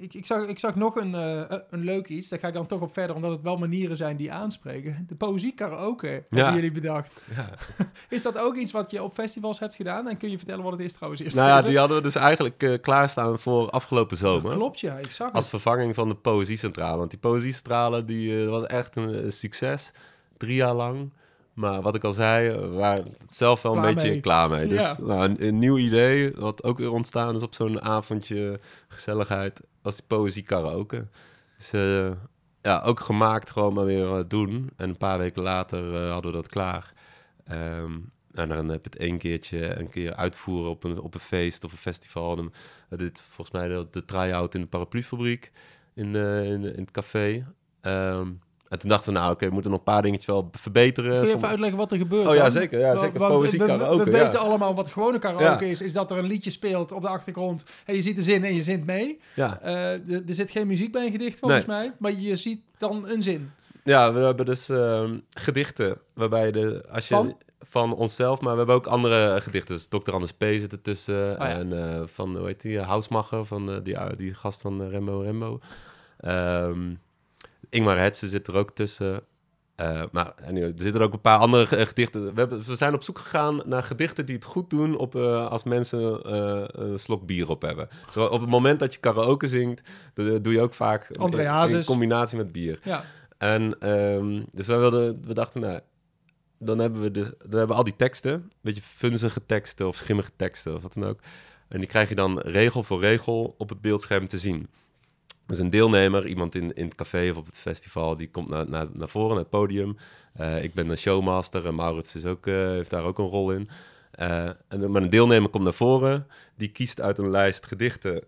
ik, ik, zag, ik zag nog een, eh, een leuk iets. Daar ga ik dan toch op verder, omdat het wel manieren zijn die aanspreken. De poëzie karaoke hebben jullie bedacht. Ja. Is dat ook iets wat je op festivals hebt gedaan? En kun je vertellen wat het is trouwens eerst? Nou ja, die hadden we dus eigenlijk eh, klaarstaan voor afgelopen zomer. Klopt, ja. Ik zag Als het. vervanging van de Poëziecentrale. Want die Poëziecentrale die, eh, was echt een, een succes. Drie jaar lang. Maar wat ik al zei, we waren zelf wel een Klaar beetje mee. klaar mee. Dus Ja. nou, een, een nieuw idee, wat ook weer ontstaan is op zo'n avondje gezelligheid, was die poëzie karaoke. Dus eh, ja, ook gemaakt gewoon maar weer eh, doen. En een paar weken later eh, hadden we dat klaar. Ehm, en dan heb je het één keertje een keer uitvoeren op een, op een feest of een festival. Eh, dit volgens mij de, de try-out in de paraplufabriek in, eh, in, in het café. Ehm, en toen dachten we, nou oké, we moeten nog een paar dingetjes wel verbeteren. Kun je Som- even uitleggen wat er gebeurt? Oh ja, zeker. Ja, zeker. want Poëzie we, karaoke, We ja. weten allemaal wat gewone karaoke Ja. is. Is dat er een liedje speelt op de achtergrond. En je ziet de zin en je zint mee. ja. Eh, er zit geen muziek bij een gedicht volgens mij. Maar je ziet dan een zin. ja, we hebben dus ehm, gedichten waarbij de, als je Van? van onszelf, maar we hebben ook andere gedichten. Dus Dr. Anders P. zit ertussen. Oh ja. En eh, van, hoe heet die, Housemacher, van eh, die, die gast van eh, Rembo Rembo. Ehm, Ingmar Hetze zit er ook tussen. Eh, maar anyway, er zitten ook een paar andere ge- gedichten. We, hebben, we zijn op zoek gegaan naar gedichten die het goed doen op, eh, als mensen eh, een slok bier op hebben. Zo, op het moment dat je karaoke zingt, dat doe je ook vaak in- in, combinatie met bier. Ja. En ehm, dus wij wilden, we dachten, nou, dan hebben we dus, dan hebben we al die teksten, een beetje funzige teksten of schimmige teksten of wat dan ook. En die krijg je dan regel voor regel op het beeldscherm te zien. Dus een deelnemer, iemand in, in het café of op het festival, die komt naar, naar, naar voren, naar het podium. Uh, ik ben een showmaster en Maurits is ook, uh, heeft daar ook een rol in. Uh, en, maar een deelnemer komt naar voren, die kiest uit een lijst gedichten.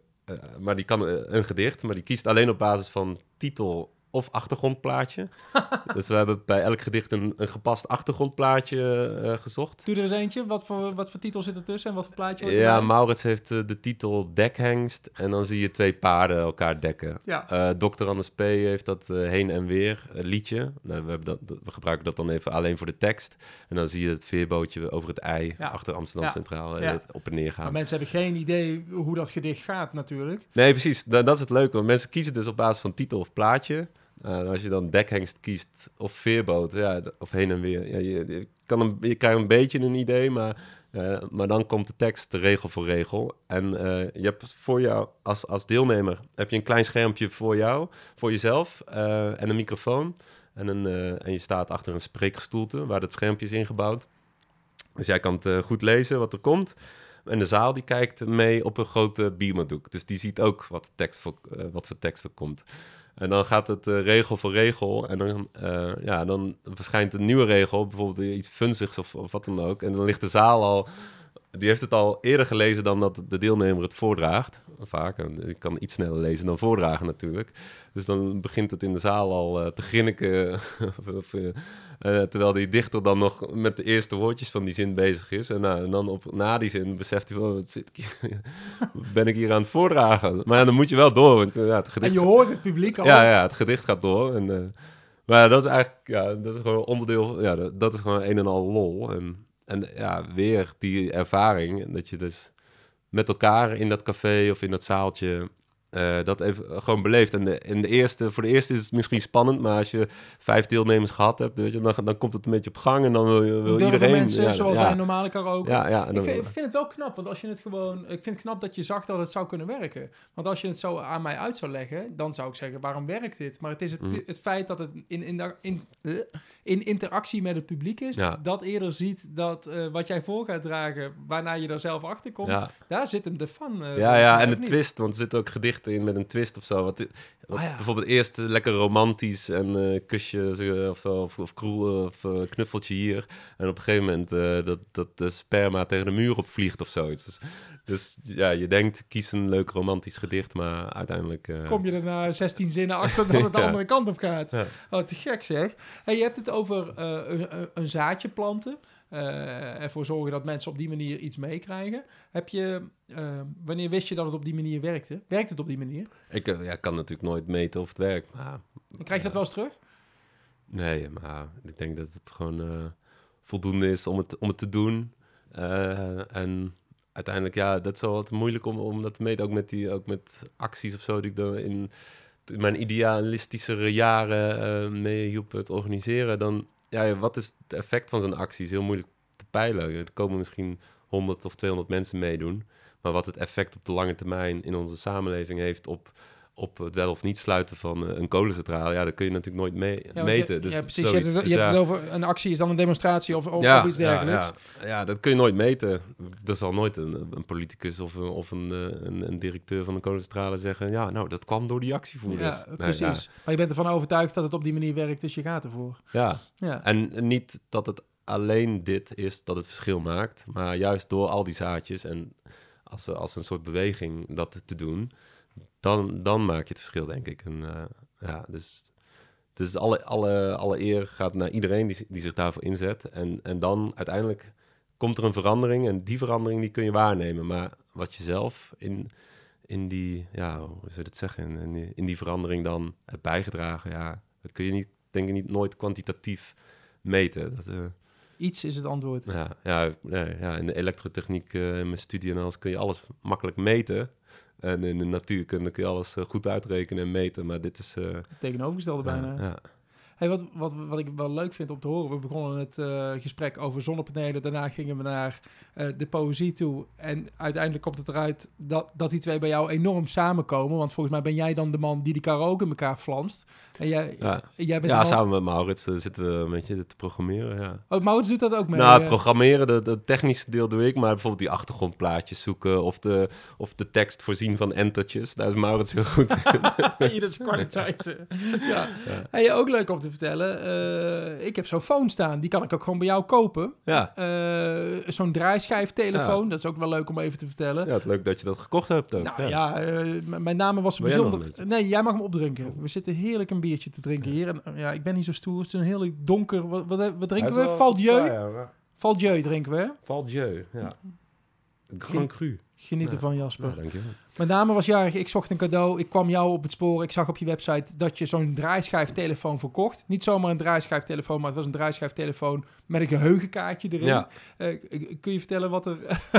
maar die kan een gedicht, maar die kiest alleen op basis van titel of achtergrondplaatje. dus we hebben bij elk gedicht een, een gepast achtergrondplaatje uh, gezocht. Doe er eens eentje. Wat voor, wat voor titel zit er tussen en wat voor plaatje Ja, Maurits heeft uh, de titel Dekhengst. En dan zie je twee paarden elkaar dekken. Ja. Uh, Dr. Anders P. heeft dat heen en weer liedje. Nou, we, hebben dat, we gebruiken dat dan even alleen voor de tekst. En dan zie je het veerbootje over het ei ja. achter Amsterdam ja. Centraal ja. op en neer gaan. Maar mensen hebben geen idee hoe dat gedicht gaat natuurlijk. Nee, precies. Dat, dat is het leuke. Want mensen kiezen dus op basis van titel of plaatje. Als je dan dekhengst kiest of veerboot, ja, of heen en weer. Ja, je, kan je krijgt een beetje een idee, maar, uh, maar dan komt de tekst regel voor regel. En uh, je hebt voor jou als, als deelnemer heb je een klein schermpje voor jou, voor jezelf en een microfoon. En, een, en je staat achter een spreekgestoelte waar het schermpje is ingebouwd. Dus jij kan het goed lezen wat er komt. En de zaal die kijkt mee op een grote beamerdoek. Dus die ziet ook wat, tekst wat voor tekst er komt. En dan gaat het uh, regel voor regel. En dan, uh, ja, dan verschijnt een nieuwe regel, bijvoorbeeld iets funzigs of, of, wat dan ook. En dan ligt de zaal al. Die heeft het al eerder gelezen dan dat de deelnemer het voordraagt. Vaak. En ik kan iets sneller lezen dan voordragen natuurlijk. Dus dan begint het in de zaal al uh, te grinniken. of, uh, terwijl die dichter dan nog met de eerste woordjes van die zin bezig is. En, uh, en dan op, na die zin beseft hij, oh, wat zit ik hier? ben ik hier aan het voordragen? Maar ja, dan moet je wel door. Want, ja, het gedicht... En je hoort het publiek al. Ja, ja het gedicht gaat door. En, maar dat is eigenlijk ja, dat is gewoon onderdeel, ja, dat, dat is gewoon een en al lol. En, en ja, weer die ervaring, dat je dus met elkaar in dat café of in dat zaaltje uh, dat even gewoon beleefd. En de, in de eerste, voor de eerste is het misschien spannend, maar als je vijf deelnemers gehad hebt, weet je, dan, dan komt het een beetje op gang en dan wil, wil iedereen... mensen, ja, zoals ja. bij normale karaoke. Ja, ja, ik, vind, ik, vind, het wel knap, want als je het gewoon... Ik vind het knap dat je zag dat het zou kunnen werken. Want als je het zo aan mij uit zou leggen, dan zou ik zeggen, waarom werkt dit? Maar het is het, mm. het feit dat het in, in, in, in, interactie met het publiek is, ja. dat eerder ziet dat uh, wat jij voor gaat dragen, waarna je er zelf achter komt, ja. daar zit hem de fan. Uh, ja, ja, en de niet. twist, want er zitten ook gedichten in met een twist of zo. Wat, wat oh, ja. Bijvoorbeeld eerst lekker romantisch en uh, kusje of, of, of, kroel, of uh, knuffeltje hier. En op een gegeven moment uh, dat, dat de sperma tegen de muur opvliegt of zoiets. Dus, dus ja, je denkt, kies een leuk romantisch gedicht, maar uiteindelijk... Kom je er na 16 zinnen achter dat het de andere kant op gaat. Ja. Oh, te gek zeg. Hey, je hebt het over een, een zaadje planten. Uh, ervoor zorgen dat mensen op die manier iets meekrijgen. Heb je, wanneer wist je dat het op die manier werkte? Werkt het op die manier? Ik ja, kan natuurlijk nooit meten of het werkt. Maar, en krijg je dat wel eens terug? Nee, maar ik denk dat het gewoon voldoende is om het, om het te doen. en uiteindelijk, ja, dat is wel wat moeilijk om, om dat te meten. Ook met, die, ook met acties of zo die ik dan in, mijn idealistischere jaren mee hielp het organiseren. Dan ja, wat is het effect van zo'n actie? Is heel moeilijk te peilen. Er komen misschien 100 of 200 mensen meedoen. Maar wat het effect op de lange termijn in onze samenleving heeft op, op het wel of niet sluiten van een kolencentrale, ja, dat kun je natuurlijk nooit mee, ja, meten. Je, dus ja, precies. Je hebt, het, je dus, hebt het over een actie is dan een demonstratie of, of, ja, of iets dergelijks. Ja, ja, dat kun je nooit meten. Er zal nooit een, een politicus of, een, of een, een, een, directeur van een kolencentrale zeggen, ja, nou, dat kwam door die actievoerders. Ja, precies. Nee, maar je bent ervan overtuigd dat het op die manier werkt, dus je gaat ervoor. Ja, ja. en niet dat het alleen dit is dat het verschil maakt, maar juist door al die zaadjes en als, als een soort beweging dat te doen, dan, dan maak je het verschil, denk ik. En, uh, ja, dus dus alle, alle, alle eer gaat naar iedereen die, die zich daarvoor inzet. En, en dan uiteindelijk komt er een verandering en die verandering die kun je waarnemen. Maar wat je zelf in, in die, ja, hoe zou je zeggen, in die, in die verandering dan hebt bijgedragen, ja, dat kun je niet, denk ik niet, nooit kwantitatief meten. Dat, uh, Iets is het antwoord. Ja, ja, nee, ja in de elektrotechniek uh, in mijn studie en alles kun je alles makkelijk meten. En in de natuurkunde kun je alles uh, goed uitrekenen en meten, maar dit is... Het tegenovergestelde ja, bijna. Ja. Hey, wat, wat, wat ik wel leuk vind om te horen, we begonnen het eh, gesprek over zonnepanelen, daarna gingen we naar eh, de poëzie toe en uiteindelijk komt het eruit dat, dat die twee bij jou enorm samenkomen, want volgens mij ben jij dan de man die die karaoke in elkaar flanst. En jij, Ja, jij bent ja de man- samen met Maurits eh, zitten we een beetje te programmeren, ja. Oh, Maurits doet dat ook mee. nou, het programmeren, de- het technische deel doe ik, maar bijvoorbeeld die achtergrondplaatjes zoeken of de, of de tekst voorzien van entertjes, daar is Maurits heel goed in. Ieders kwaliteit. eh. ja. Hey, ook leuk om te vertellen. eh, ik heb zo'n phone staan. Die kan ik ook gewoon bij jou kopen. Ja, Eh, zo'n draaischijftelefoon. Dat is ook wel leuk om even te vertellen. ja, het leuk dat je dat gekocht hebt ook. Nou ja. ja, eh, mijn naam was Wil bijzonder. Nee, jij mag hem opdrinken. We zitten heerlijk een biertje te drinken hier. En ja, ik ben niet zo stoer. Het is een heel donker. Wat, wat, wat drinken we? Valdieu? Valdieu drinken we. hè? Valdieu, ja. Grand Cru. Geniet Ja. ervan, Jasper. Nou, dankjewel. Mijn dame was jarig, ik zocht een cadeau, ik kwam jou op het spoor. Ik zag op je website dat je zo'n draaischijftelefoon verkocht. Niet zomaar een draaischijftelefoon, maar het was een draaischijftelefoon met een geheugenkaartje erin. Ja. Eh, kun je vertellen wat er,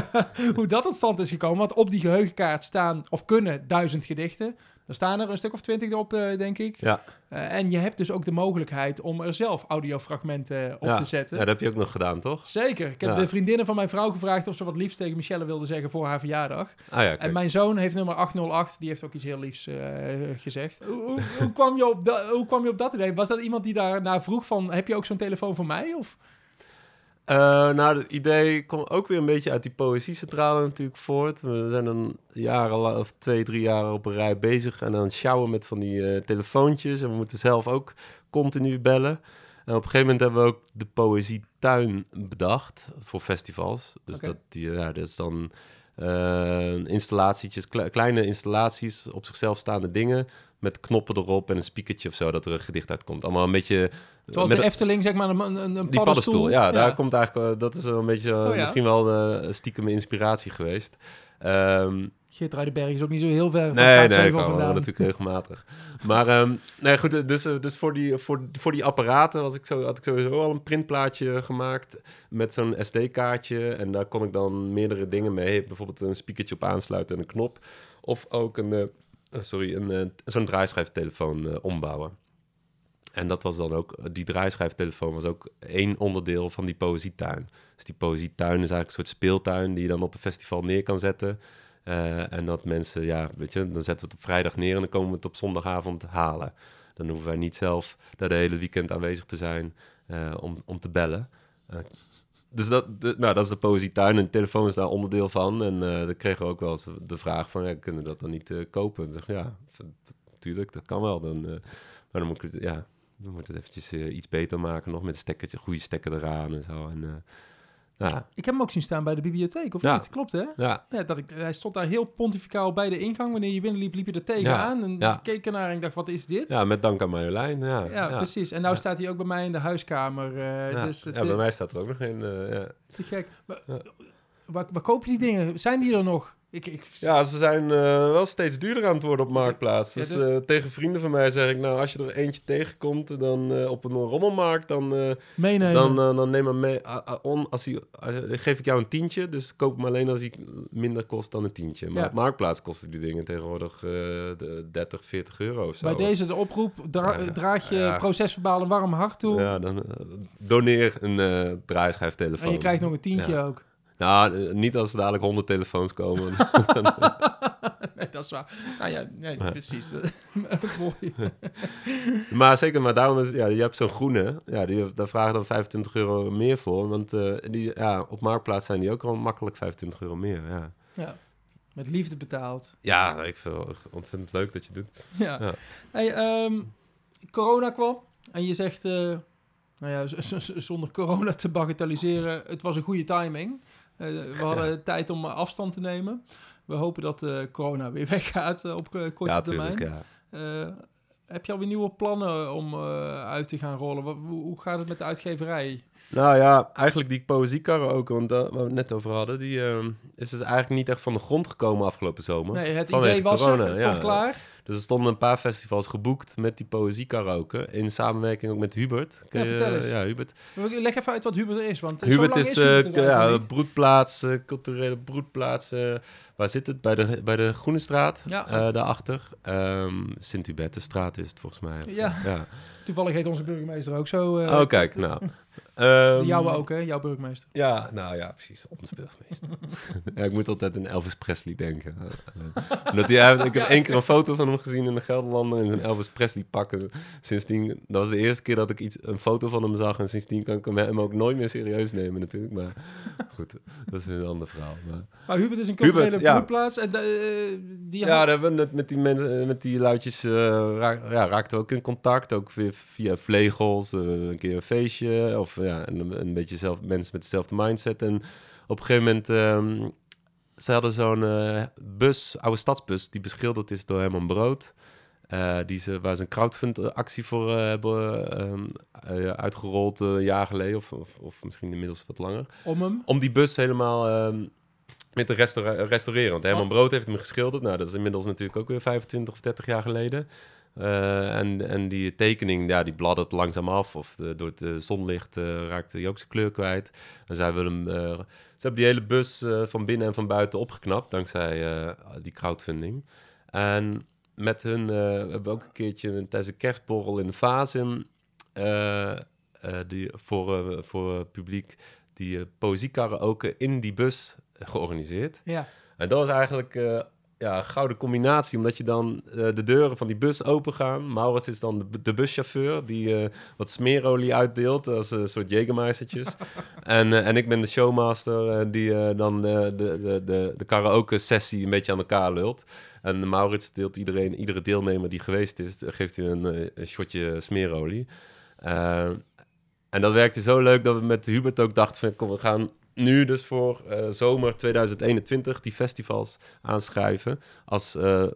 hoe dat tot stand is gekomen? Want op die geheugenkaart staan, of kunnen, duizend gedichten. Er staan er een stuk of twintig op, eh, denk ik. Ja. Eh, en je hebt dus ook de mogelijkheid om er zelf audiofragmenten op Ja. te zetten. Ja, dat heb je ook nog gedaan, toch? Zeker. Ik heb Ja. de vriendinnen van mijn vrouw gevraagd of ze wat liefs tegen Michelle wilde zeggen voor haar verjaardag. Ah ja, En mijn zoon heeft nummer 808, die heeft ook iets heel liefs eh, gezegd. Hoe, hoe, hoe kwam je op hoe kwam je op dat idee? Was dat iemand die daarna vroeg van, heb je ook zo'n telefoon voor mij? Of? Eh, nou, het idee komt ook weer een beetje uit die poëziecentrale natuurlijk voort. We zijn dan jaren, of twee, drie jaar op een rij bezig en aan het sjouwen met van die eh, telefoontjes. En we moeten zelf ook continu bellen. En op een gegeven moment hebben we ook de poëzietuin bedacht voor festivals. Dus dat, die, ja, dat is dan installatietjes, kle- kleine installaties, op zichzelf staande dingen met knoppen erop en een spiekertje of zo, dat er een gedicht uitkomt. Allemaal een beetje... Zoals met de een- Efteling, zeg maar, een, een, een die paddenstoel. paddenstoel, ja, daar komt eigenlijk, eh, dat is wel een beetje eh, Oh, ja. misschien wel een stiekem inspiratie geweest. Ehm, Geert Ruidenberg is ook niet zo heel ver nee, nee, ik vandaan. natuurlijk regelmatig. Maar ehm, nee, goed, dus, eh, dus voor, die, voor, voor die apparaten was ik zo, had ik sowieso al een printplaatje gemaakt met zo'n SD-kaartje. En daar kon ik dan meerdere dingen mee, bijvoorbeeld een speakertje op aansluiten en een knop. Of ook een, eh, eh, sorry, een, zo'n draaischijftelefoon eh, ombouwen. En dat was dan ook, die draaischijftelefoon was ook één onderdeel van die poëzietuin. Dus die poëzietuin is eigenlijk een soort speeltuin die je dan op een festival neer kan zetten. Eh, en dat mensen, ja, weet je, dan zetten we het op vrijdag neer en dan komen we het op zondagavond halen. Dan hoeven wij niet zelf daar de hele weekend aanwezig te zijn eh, om, om te bellen. Eh, dus dat, nou, dat is de poëzietuin en de telefoon is daar onderdeel van. En dan kregen we ook wel eens de vraag van, ja, kunnen we dat dan niet kopen? En zeg ja, natuurlijk, dat kan wel. Dan, maar dan moet ik ja, dan moet het eventjes iets beter maken, nog met een goede stekker eraan en zo. En, eh, nou, Ik heb hem ook zien staan bij de bibliotheek, of Ja. niet? Klopt, hè? ja, Ja, dat ik, hij stond daar heel pontificaal bij de ingang. Wanneer je binnenliep, liep je er tegenaan. en ja. ik keek ernaar en ik dacht, wat is dit? ja, met dank aan Marjolein. Ja, Ja, precies. En nou Ja. staat hij ook bij mij in de huiskamer. eh, Ja, dus ja, bij eh, mij staat er ook nog een. eh, ja. te gek. Maar, Ja. waar, waar koop je die dingen? Zijn die er nog? Ik, ik, ja, ze zijn eh, wel steeds duurder aan het worden op Marktplaats. Ja, Dus dat- eh, tegen vrienden van mij zeg ik, nou, als je er eentje tegenkomt dan, eh, op een rommelmarkt, dan, meenemen. dan, dan neem hem mee. On, als hij, geef ik jou een tientje, dus koop hem alleen als hij minder kost dan een tientje. Maar Ja. op Marktplaats kosten die dingen tegenwoordig de 30, 40 euro of zo. bij deze de oproep, dra- Ja, draag je procesverbaal een warm hart toe. Ja, dan doneer een draaischijftelefoon. en je krijgt nog een tientje ook. Nou, eh, niet als er dadelijk 100 telefoons komen. nee, dat is waar. Nou ja, nee, Ja. precies. Mooi. Maar zeker, maar daarom is ja, je hebt zo'n groene, ja, die, daar vragen dan 25 euro meer voor. Want eh, die, ja, op Marktplaats zijn die ook al makkelijk 25 euro meer. Ja, Ja, met liefde betaald. ja ik vind het ontzettend leuk dat je doet. Ja. Ja. Hey, ehm, corona kwam en je zegt, eh, nou ja, zonder corona te bagatelliseren, het was een goede timing. Eh, we hadden tijd om afstand te nemen. We hopen dat eh, corona weer weggaat eh, op korte ja, termijn. tuurlijk. Ja. Heb je alweer nieuwe plannen om uit te gaan rollen? Wat, hoe, gaat het met de uitgeverij? Nou ja, eigenlijk die poëziekaraoke, want daar waar we het net over hadden, die ehm, is dus eigenlijk niet echt van de grond gekomen afgelopen zomer. Nee, het Vanwege idee was corona, er, het stond ja. klaar. Dus er stonden een paar festivals geboekt met die poëziekaraoke, in samenwerking ook met Hubert. Ja, vertel eens. Ja, Hubert. Leg even uit wat Hubert is, want Hubert lang is, is eh, Hubert er ja, broedplaats, eh, culturele broedplaats. eh, waar zit het? Bij de, bij de Groene Straat, Ja. eh, daarachter. Ehm Sint-Hubertusstraat is het volgens mij. ja. Toevallig heet onze burgemeester ook zo. eh, Oh, kijk, nou. Ehm, Jouwe ook, hè? Jouw burgemeester. Ja, nou ja, precies. Ons burgemeester. ja, ik moet altijd aan Elvis Presley denken. Eh, Omdat hij, hij- ik heb één keer een foto van hem gezien in de Gelderlander in zijn Elvis Presley pakken. Sindsdien, dat was de eerste keer dat ik iets, een foto van hem zag. En sindsdien kan ik hem, hem ook nooit meer serieus nemen natuurlijk. Maar goed, dat is een ander verhaal. Maar, Maar Hubert is een culturele Hubert, ja. broedplaats. En, eh, die ja, daar hebben we het met die, mensen, eh, met die luidjes eh, raak- ja, raakten we ook in contact. Ook weer via vlegels, eh, een keer een feestje. Of ja, een, een beetje zelf, mensen met dezelfde mindset. En op een gegeven moment, ehm, ze hadden zo'n eh, bus, oude stadsbus, die beschilderd is door Herman Brood. Eh, die ze, waar ze een crowdfund-actie voor eh, hebben ehm, eh, uitgerold een jaar geleden, of, of, of misschien inmiddels wat langer om hem. om die bus helemaal ehm met te restaureren. Want Herman Oh. Brood heeft hem geschilderd. Nou, dat is inmiddels natuurlijk ook weer 25 of 30 jaar geleden. Eh, en, en die tekening, ja, die bladdert langzaam af. Of de- door het eh, zonlicht eh, raakt hij ook zijn kleur kwijt. En zij willen ze hebben die hele bus van binnen en van buiten opgeknapt... dankzij die crowdfunding. En met hun hebben we ook een keertje tijdens de kerstborrel in de eh, die, voor, voor het publiek die uh, poëziekaraoke in die bus georganiseerd. Ja. En dat was eigenlijk ja, gouden combinatie, omdat je dan eh, de deuren van die bus open gaan. Maurits is dan de, de buschauffeur die eh, wat smeerolie uitdeelt, als een soort Jägermeistertjes. en, eh, en ik ben de showmaster eh, die eh, dan eh, de, de, de, de karaoke-sessie een beetje aan elkaar lult. En Maurits deelt iedereen, iedere deelnemer die geweest is, geeft hij een, eh, een shotje smeerolie. Eh, en dat werkte zo leuk dat we met Hubert ook dachten van... kom, we gaan nu dus voor eh, zomer 2021 die festivals aanschrijven... als eh,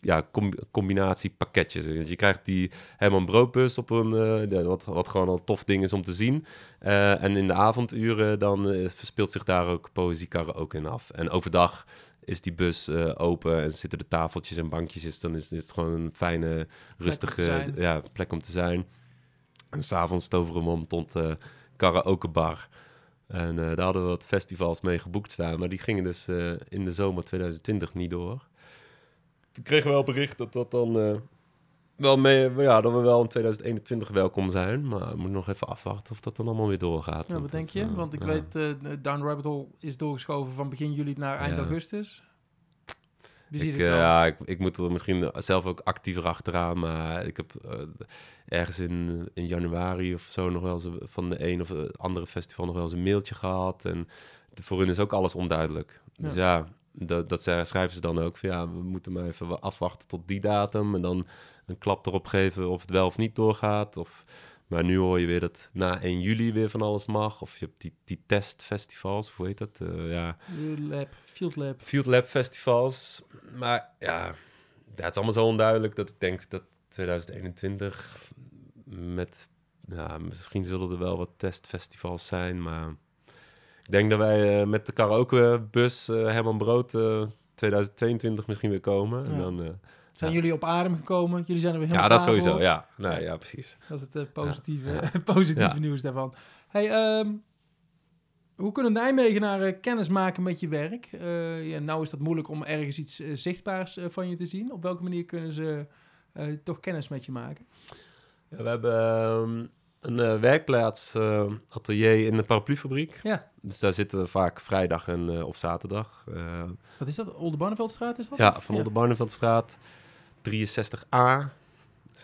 ja, com combinatiepakketjes. Dus je krijgt die Herman Broodbus op een... wat, wat gewoon al tof ding is om te zien. En in de avonduren dan verspeelt zich daar ook poëziekarren ook in af. En overdag is die bus open en zitten de tafeltjes en bankjes. is- Dan is, is het gewoon een fijne, rustige zijn. ja, plek om te zijn. En s'avonds toveren we om tot uh, karaokebar. En eh, daar hadden we wat festivals mee geboekt staan. Maar die gingen dus eh, in de zomer 2020 niet door. Toen kregen we wel bericht dat dat dan... eh, wel mee, ja, dat we wel in 2021 welkom zijn. Maar we moeten nog even afwachten of dat dan allemaal weer doorgaat. Ja, wat denk dat, je? Want ik ja. weet, eh Down Rabbit Hole is doorgeschoven van begin juli naar eind Ja. augustus. Ik, eh, ja, ik, ik moet er misschien zelf ook actiever achteraan. Maar ik heb eh, ergens in, in januari of zo nog wel eens een- van de een of de andere festival nog wel eens een mailtje gehad. En de- voor hun is ook alles onduidelijk. Dus ja, dat, dat schrijven ze dan ook. Van, ja, we moeten maar even afwachten tot die datum. En dan een klap erop geven of het wel of niet doorgaat. Of, maar nu hoor je weer dat na 1 juli weer van alles mag. Of je hebt die, die testfestivals, hoe heet dat? Eh, ja, Lab, Field Lab. Field Lab festivals. Maar ja, ja, het is allemaal zo onduidelijk dat ik denk dat 2021 met... Ja, misschien zullen er wel wat testfestivals zijn, maar... Ik denk dat wij eh, met de karaokebus uh, Herman Brood eh, 2022 misschien weer komen. En dan, eh, Zijn Ja. jullie op adem gekomen? Jullie zijn er weer helemaal ja, dat sowieso. voor? Ja, nee, ja, precies. Dat is het eh, positieve, positieve nieuws daarvan. Hey, ehm, hoe kunnen Nijmegenaren kennis maken met je werk? Eh, ja, nou is dat moeilijk om ergens iets eh, zichtbaars eh, van je te zien. Op welke manier kunnen ze toch kennis met je maken? Ja, we hebben ehm, een werkplaats, atelier in de paraplufabriek. Ja. Dus daar zitten we vaak vrijdag en, of zaterdag. Wat is dat? Olde Barneveldstraat is dat? ja, van de Barneveldstraat 63A.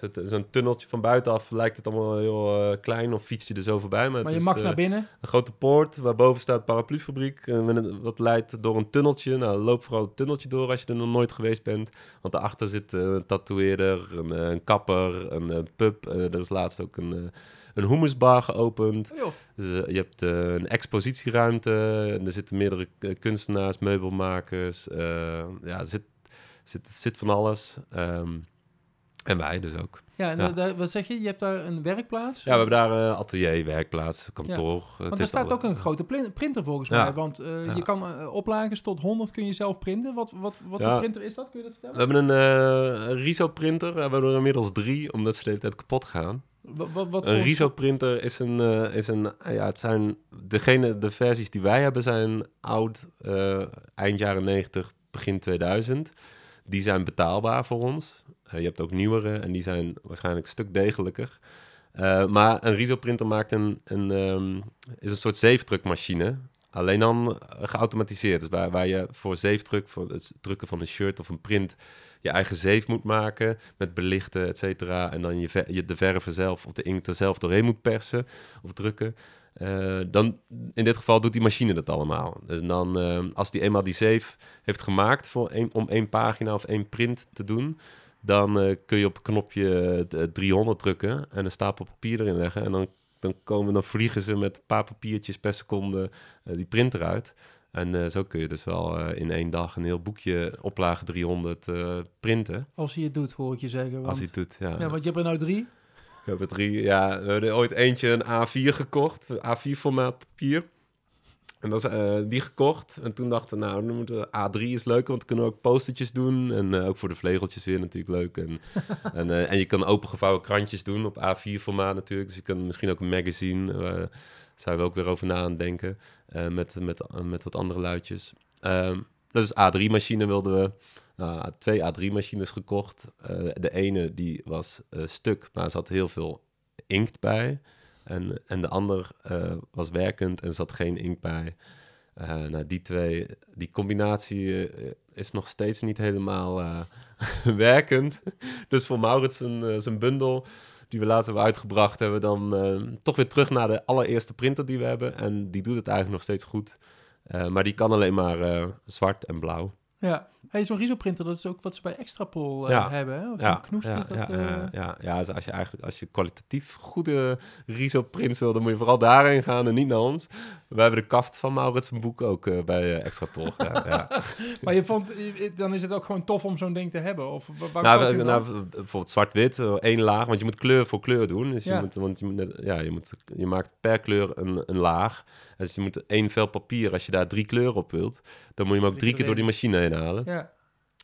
Dus is een tunneltje van buitenaf lijkt het allemaal heel eh, klein of fiets je er zo voorbij. Maar, je is, mag eh, naar binnen. een grote poort waarboven staat paraplufabriek. Wat leidt door een tunneltje. Nou, loop vooral het tunneltje door als je er nog nooit geweest bent. Want daarachter zit eh, een tatoeëerder, een, eh, een kapper, een eh, pub. Eh, er is laatst ook een, eh, een hummusbar geopend. Oh. Dus, eh, je hebt eh, een expositieruimte. En er zitten meerdere eh, kunstenaars, meubelmakers. eh, ja, er zit, zit, zit van alles. Ehm, En wij dus ook. Ja, en Ja. da- wat zeg je? Je hebt daar een werkplaats? Ja, we hebben daar eh, atelier, werkplaats, kantoor. Het Want is daar staat alle- ook een grote printer volgens Ja. mij. Want eh, Ja. je kan eh, oplages tot 100 kun je zelf printen. Wat, wat, wat Ja. voor printer is dat? Kun je dat We vertellen? hebben een eh, Riso-printer. We hebben er inmiddels drie, omdat ze de hele tijd kapot gaan. Wat, wat, wat Een Riso-printer is een, eh, is een, ja, het zijn, degene, de versies die wij hebben zijn oud, eh, eind jaren 90, begin 2000. Die zijn betaalbaar voor ons. Eh, je hebt ook nieuwere en die zijn waarschijnlijk een stuk degelijker. Eh, maar een Riso-printer maakt een, een, ehm, is een soort zeefdrukmachine. Alleen dan eh, geautomatiseerd. Dus waar, waar je voor zeefdruk, voor het drukken van een shirt of een print, je eigen zeef moet maken met belichten, et cetera. En dan je, je de verven zelf of de inkt er zelf doorheen moet persen of drukken. Dan, in dit geval doet die machine dat allemaal. Dus dan, eh, als die eenmaal die zeef heeft gemaakt voor om één pagina of één print te doen, dan eh, kun je op een knopje eh, 300 drukken en een stapel papier erin leggen. En dan, dan, komen, dan vliegen ze met een paar papiertjes per seconde eh, die printer uit. En eh, zo kun je dus wel eh, in één dag een heel boekje oplage 300 eh, printen. Als hij het doet, hoor ik je zeggen. Want, Als hij het doet, ja. ja, want je hebt er nou drie. We hebben drie, ja, we hebben ooit eentje een A4 gekocht, A4-formaat papier. En dat is eh, die gekocht. En toen dachten we, nou, dan moeten we A3 is leuk, want dan kunnen we ook postertjes doen. En eh, ook voor de vlegeltjes weer natuurlijk leuk. En, en, eh, en je kan opengevouwen krantjes doen op A4-formaat natuurlijk. Dus je kan misschien ook een magazine, eh zijn we ook weer over na aan het denken. met, met, met wat andere luidjes. Ehm, dus A3-machine wilden we. Nou, twee A3-machines gekocht. De ene die was stuk, maar er zat heel veel inkt bij. En, en de ander eh, was werkend en zat geen inkt bij. Eh, nou, die twee, die combinatie eh, is nog steeds niet helemaal werkend. Dus voor Maurits zijn, zijn bundel, die we laatst hebben uitgebracht, hebben we dan toch weer terug naar de allereerste printer die we hebben. En die doet het eigenlijk nog steeds goed. Maar die kan alleen maar zwart en blauw. Ja. Hey, zo'n Riso-printer, dat is ook wat ze bij Extrapol eh, hebben. Hè? Of Ja, zo'n knoest ja, is dat... ja, eh, ja, ja, ja, dus als je eigenlijk als je kwalitatief goede Riso-prints wil, dan moet je vooral daarheen gaan en niet naar ons. We hebben de kaft van Maurits een boek ook eh, bij eh, Extra Pol gedaan. ja. Maar je vond, dan is het ook gewoon tof om zo'n ding te hebben? Of wa- waar Nou, we- nou, bijvoorbeeld zwart-wit, eh, één laag, want je moet kleur voor kleur doen. Dus je moet, want je, moet net, ja, je, moet, je maakt per kleur een, een laag. Dus je moet één vel papier, als je daar drie kleuren op wilt, dan moet je hem ook Drie drie keer door die machine heen halen.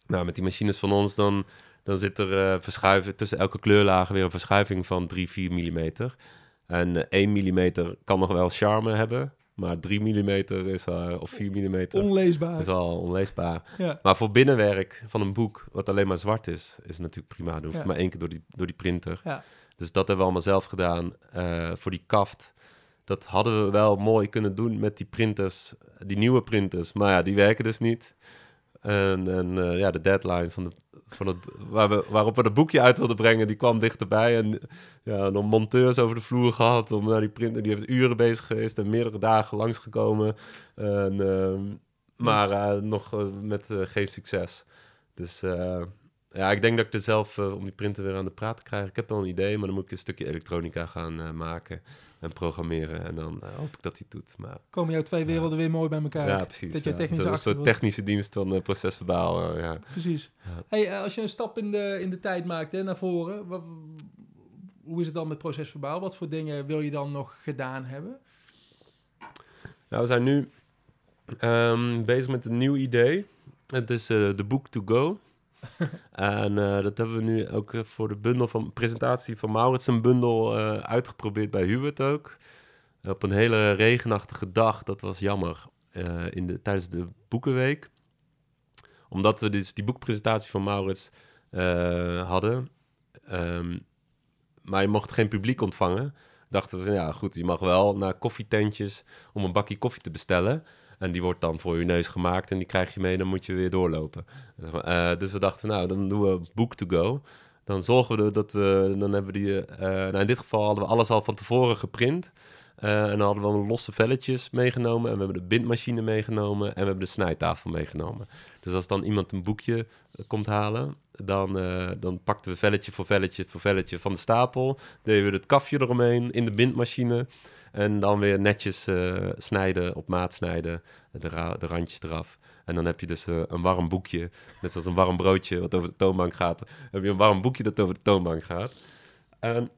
Nou, met die machines van ons, dan, dan zit er eh verschuiven, tussen elke kleurlaag weer een verschuiving van 3, 4 millimeter. En eh 1 millimeter kan nog wel charme hebben, maar 3 millimeter is, eh, of 4 millimeter Onleesbaar. is wel onleesbaar. Ja. Maar voor binnenwerk van een boek, wat alleen maar zwart is, is het natuurlijk prima. Dan hoeft Ja. het maar één keer door die, door die printer. Ja. Dus dat hebben we allemaal zelf gedaan. Eh, voor die kaft, dat hadden we wel mooi kunnen doen met die printers, die nieuwe printers. Maar ja, die werken dus niet. En, en eh, ja, de deadline van, de, van het, waar we, waarop we het boekje uit wilden brengen, die kwam dichterbij. En ja, dan monteurs over de vloer gehad om naar die printer. Die heeft uren bezig geweest en meerdere dagen langsgekomen. En, ehm, maar eh, nog eh, met geen succes. Dus ja, ik denk dat ik er zelf eh, om die printer weer aan de praat te krijgen. Ik heb wel een idee, maar dan moet ik een stukje elektronica gaan eh, maken en programmeren. En dan eh, hoop ik dat hij het doet. Maar Komen jouw twee werelden weer mooi bij elkaar. ja, precies. dat je technische Zo- Een soort technische dienst van uh, procesverbaal. ja. Precies. Ja. Hey, als je een stap in de, in de tijd maakt hè, naar voren, wat, hoe is het dan met procesverbaal? Wat voor dingen wil je dan nog gedaan hebben? Nou, we zijn nu ehm, bezig met een nieuw idee. Het is de Book to Go. en eh, dat hebben we nu ook eh, voor de bundel van presentatie van Maurits een bundel eh, uitgeprobeerd bij Hubert ook. Op een hele regenachtige dag, dat was jammer, in de, tijdens de boekenweek. Omdat we dus die boekpresentatie van Maurits hadden, ehm, maar je mocht geen publiek ontvangen. Dachten we, ja goed, je mag wel naar koffietentjes om een bakje koffie te bestellen. En die wordt dan voor je neus gemaakt en die krijg je mee, dan moet je weer doorlopen. Eh, dus we dachten, nou, dan doen we book to go. Dan zorgen we dat we, dan hebben we die, eh, nou in dit geval hadden we alles al van tevoren geprint. Eh, en dan hadden we losse velletjes meegenomen en we hebben de bindmachine meegenomen en we hebben de snijtafel meegenomen. Dus als dan iemand een boekje komt halen, dan, dan pakten we velletje voor velletje voor velletje van de stapel. Deden we het kafje eromheen in de bindmachine. En dan weer netjes eh, snijden, op maat snijden, de, de randjes eraf. En dan heb je dus eh, een warm boekje, net zoals een warm broodje wat over de toonbank gaat. heb je een warm boekje dat over de toonbank gaat. En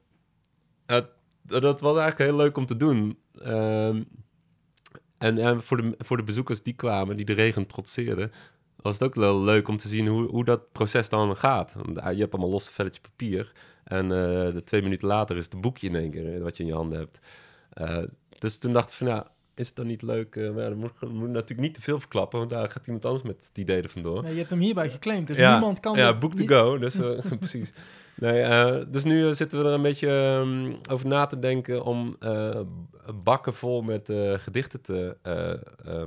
dat was eigenlijk heel leuk om te doen. Ehm, en voor, de, voor de bezoekers die kwamen, die de regen trotseerden, was het ook wel leuk om te zien hoe, hoe dat proces dan gaat. Ah, Je hebt allemaal losse velletje papier. En eh, de twee minuten later is het boekje in één keer wat je in je handen hebt. Eh, dus toen dacht ik van, nou, is het dan niet leuk? eh, maar ja, dan moet, moet natuurlijk niet te veel verklappen, want daar gaat iemand anders met het idee er vandoor. Nee, je hebt hem hierbij geclaimd, dus Ja, niemand kan... Ja, book to go. Dus, eh, precies. Nee, dus nu zitten we er een beetje ehm, over na te denken om bakken vol met gedichten te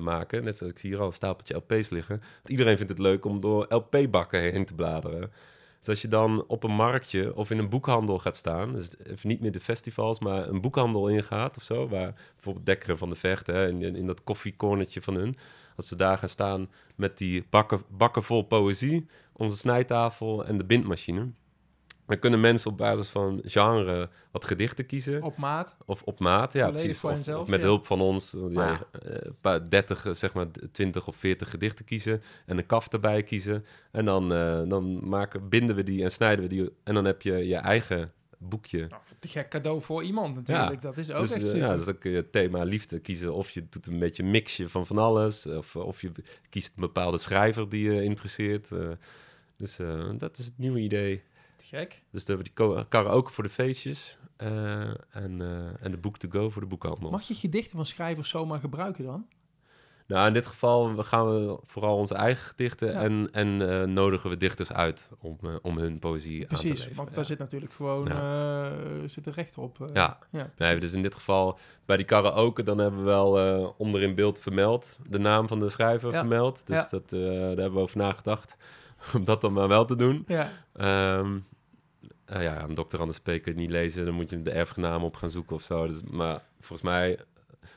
maken. Net zoals ik zie hier al een stapeltje LP's liggen. Want iedereen vindt het leuk om door LP-bakken heen te bladeren. Dus als je dan op een marktje of in een boekhandel gaat staan, dus niet meer de festivals, maar een boekhandel ingaat of zo, waar bijvoorbeeld Dekkeren van de Vecht, hè, in, in dat koffiecornertje van hun, als we daar gaan staan met die bakken, bakken vol poëzie, onze snijtafel en de bindmachine. Dan kunnen mensen op basis van genre wat gedichten kiezen. Op maat. Of op maat, ja, Volledig precies. Of, henzelf, of met ja. hulp van ons. Ah. Ja, eh, een paar 30, eh, zeg maar 20 of 40 gedichten kiezen. En een kaf erbij kiezen. En dan, eh, dan maken, binden we die en snijden we die. En dan heb je je eigen boekje. Nou, te gek cadeau voor iemand natuurlijk. Dat is ook Dus, echt ja, dus dan kun je het thema liefde kiezen. Of je doet een beetje een mixje van van alles. Of, of je kiest een bepaalde schrijver die je interesseert. dus eh, dat is het nieuwe idee. Gek. Dus dan hebben we die karaoke voor de feestjes. eh, en, eh, en de book to go voor de boekhandel. Mag je gedichten van schrijvers zomaar gebruiken dan? Nou, in dit geval gaan we vooral onze eigen gedichten Ja. en, en eh, nodigen we dichters uit om, om hun poëzie aan te Precies, want ja. daar zit natuurlijk gewoon zit er recht op. Ja. Nee, dus in dit geval bij die karaoke, dan hebben we wel onder in beeld vermeld, de naam van de schrijver Ja. vermeld. Dus dat, daar hebben we over nagedacht om dat dan maar wel te doen. ja. Ehm eh, ja, een dokter Anders P. niet lezen, dan moet je de erfgenaam op gaan zoeken of zo. Dus, maar volgens mij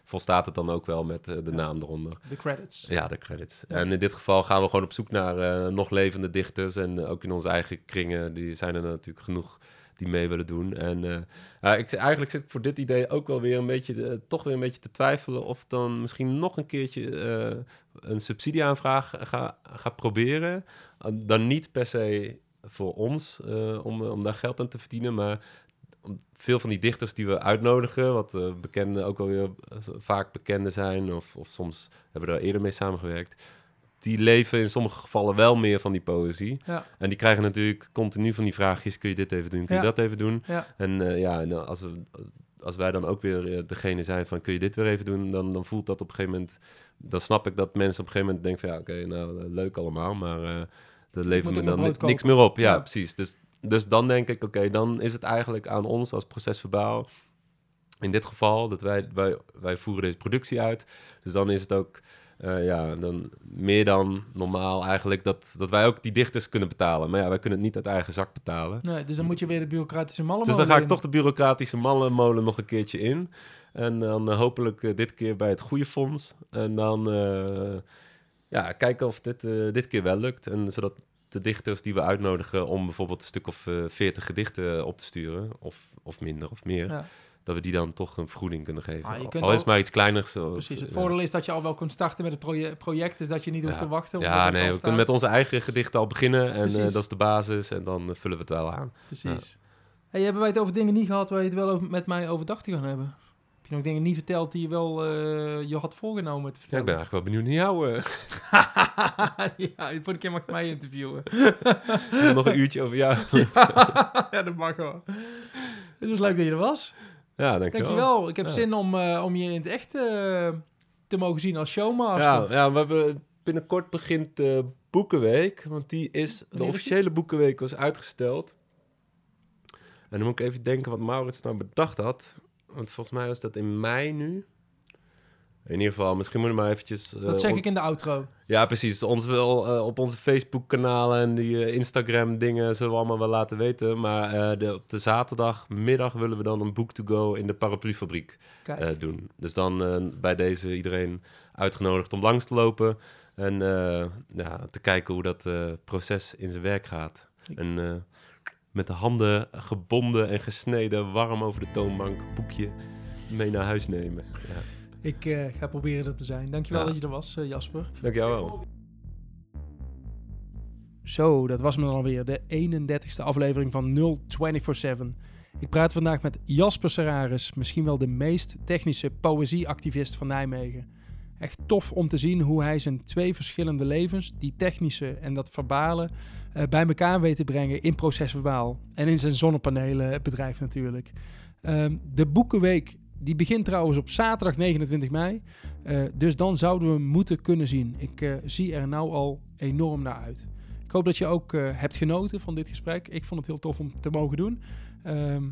volstaat het dan ook wel met eh, de naam eronder. de credits. Ja, de credits. Ja. En in dit geval gaan we gewoon op zoek naar eh, nog levende dichters. En eh, ook in onze eigen kringen, die zijn er natuurlijk genoeg die mee willen doen. En ik, eigenlijk zit ik voor dit idee ook wel weer een beetje, toch weer een beetje te twijfelen of dan misschien nog een keertje een subsidieaanvraag ga, ga proberen. Uh, dan niet per se voor ons eh, om, om daar geld aan te verdienen, maar veel van die dichters die we uitnodigen, wat eh bekende, ook wel weer eh, vaak bekende zijn, of, of soms hebben we er eerder mee samengewerkt, die leven in sommige gevallen wel meer van die poëzie. Ja. En die krijgen natuurlijk continu van die vraagjes, kun je dit even doen, kun je Ja. dat even doen? Ja. En eh, ja, en als, we, als wij dan ook weer eh, degene zijn van, kun je dit weer even doen, dan, dan voelt dat op een gegeven moment, dan snap ik dat mensen op een gegeven moment denken van, ja, oké, nou, eh, leuk allemaal, maar eh dat levert me dan ni- niks meer op. Ja, Ja. precies. Dus, dus dan denk ik, oké, dan is het eigenlijk aan ons als procesverbaal, in dit geval, dat wij, wij, wij voeren deze productie uit. Dus dan is het ook, eh, ja, dan meer dan normaal eigenlijk dat, dat wij ook die dichters kunnen betalen. Maar ja, wij kunnen het niet uit eigen zak betalen. Nee, dus dan moet je weer de bureaucratische mallen Dus dan ga ik in. toch de bureaucratische mallenmolen nog een keertje in. En dan eh, hopelijk eh, dit keer bij het goede fonds. En dan ja, kijken of dit, eh, dit keer wel lukt. En zodat de dichters die we uitnodigen om bijvoorbeeld een stuk of eh, veertig gedichten op te sturen, of, of minder of meer, Ja, dat we die dan toch een vergoeding kunnen geven. Ah, Al- is maar iets kleiners. precies. Het eh, voordeel is dat je al wel kunt starten met het proje- project, dus dat je niet hoeft te wachten. Ja, nee, we staat. kunnen met onze eigen gedichten al beginnen. En eh, dat is de basis. En dan eh, vullen we het wel aan. Precies. Hey, hebben wij het over dingen niet gehad waar je het wel over, met mij overdag te gaan hebben? Nog dingen niet verteld die je wel eh, je had voorgenomen te Ja, ik vertellen? ben eigenlijk wel benieuwd naar jou. eh. ja, de volgende keer mag je mij interviewen. nog een uurtje over jou. ja, dat mag wel. Het is leuk dat je er was. Ja, dankjewel. Dankjewel. Ik heb Ja. zin om, eh, om je in het echt te mogen zien als showmaster. Ja, ja, we hebben binnenkort begint de Boekenweek. Want die is, de officiële Boekenweek was uitgesteld. En dan moet ik even denken wat Maurits nou bedacht had. Want volgens mij was dat in mei nu. In ieder geval, misschien moeten we maar eventjes... eh, dat zeg on- ik in de outro. Ja, precies. Ons wel eh, op onze Facebook-kanalen en die eh, Instagram-dingen zullen we allemaal wel laten weten. Maar eh, de, op de zaterdagmiddag willen we dan een book to go in de paraplufabriek eh, doen. Dus dan eh, bij deze iedereen uitgenodigd om langs te lopen en eh, ja, te kijken hoe dat eh, proces in zijn werk gaat. Ik- En eh, met de handen gebonden en gesneden, warm over de toonbank, boekje mee naar huis nemen. Ja. Ik eh, ga proberen er te zijn. Dankjewel Ja. dat je er was, eh, Jasper. Dank jou wel. Zo, dat was me dan alweer. De 31ste aflevering van 0247. Ik praat vandaag met Jasper Serraris, misschien wel de meest technische poëzieactivist van Nijmegen. Echt tof om te zien hoe hij zijn twee verschillende levens, die technische en dat verbale, eh, bij elkaar weet te brengen in procesverbaal. En in zijn zonnepanelenbedrijf natuurlijk. Ehm, de Boekenweek die begint trouwens op zaterdag 29 mei. Eh, dus dan zouden we hem moeten kunnen zien. Ik eh, zie er nou al enorm naar uit. Ik hoop dat je ook hebt genoten van dit gesprek. Ik vond het heel tof om te mogen doen. Ehm,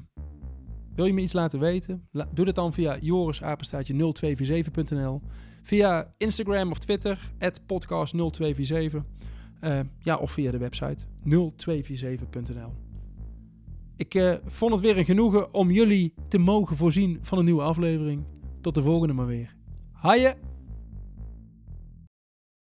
wil je me iets laten weten? Doe dat dan via jorisapenstaatje0247.nl. Via Instagram of Twitter, podcast0247. Eh, ja, of via de website 0247.nl. Ik eh, vond het weer een genoegen om jullie te mogen voorzien van een nieuwe aflevering. Tot de volgende maar weer. Haaien!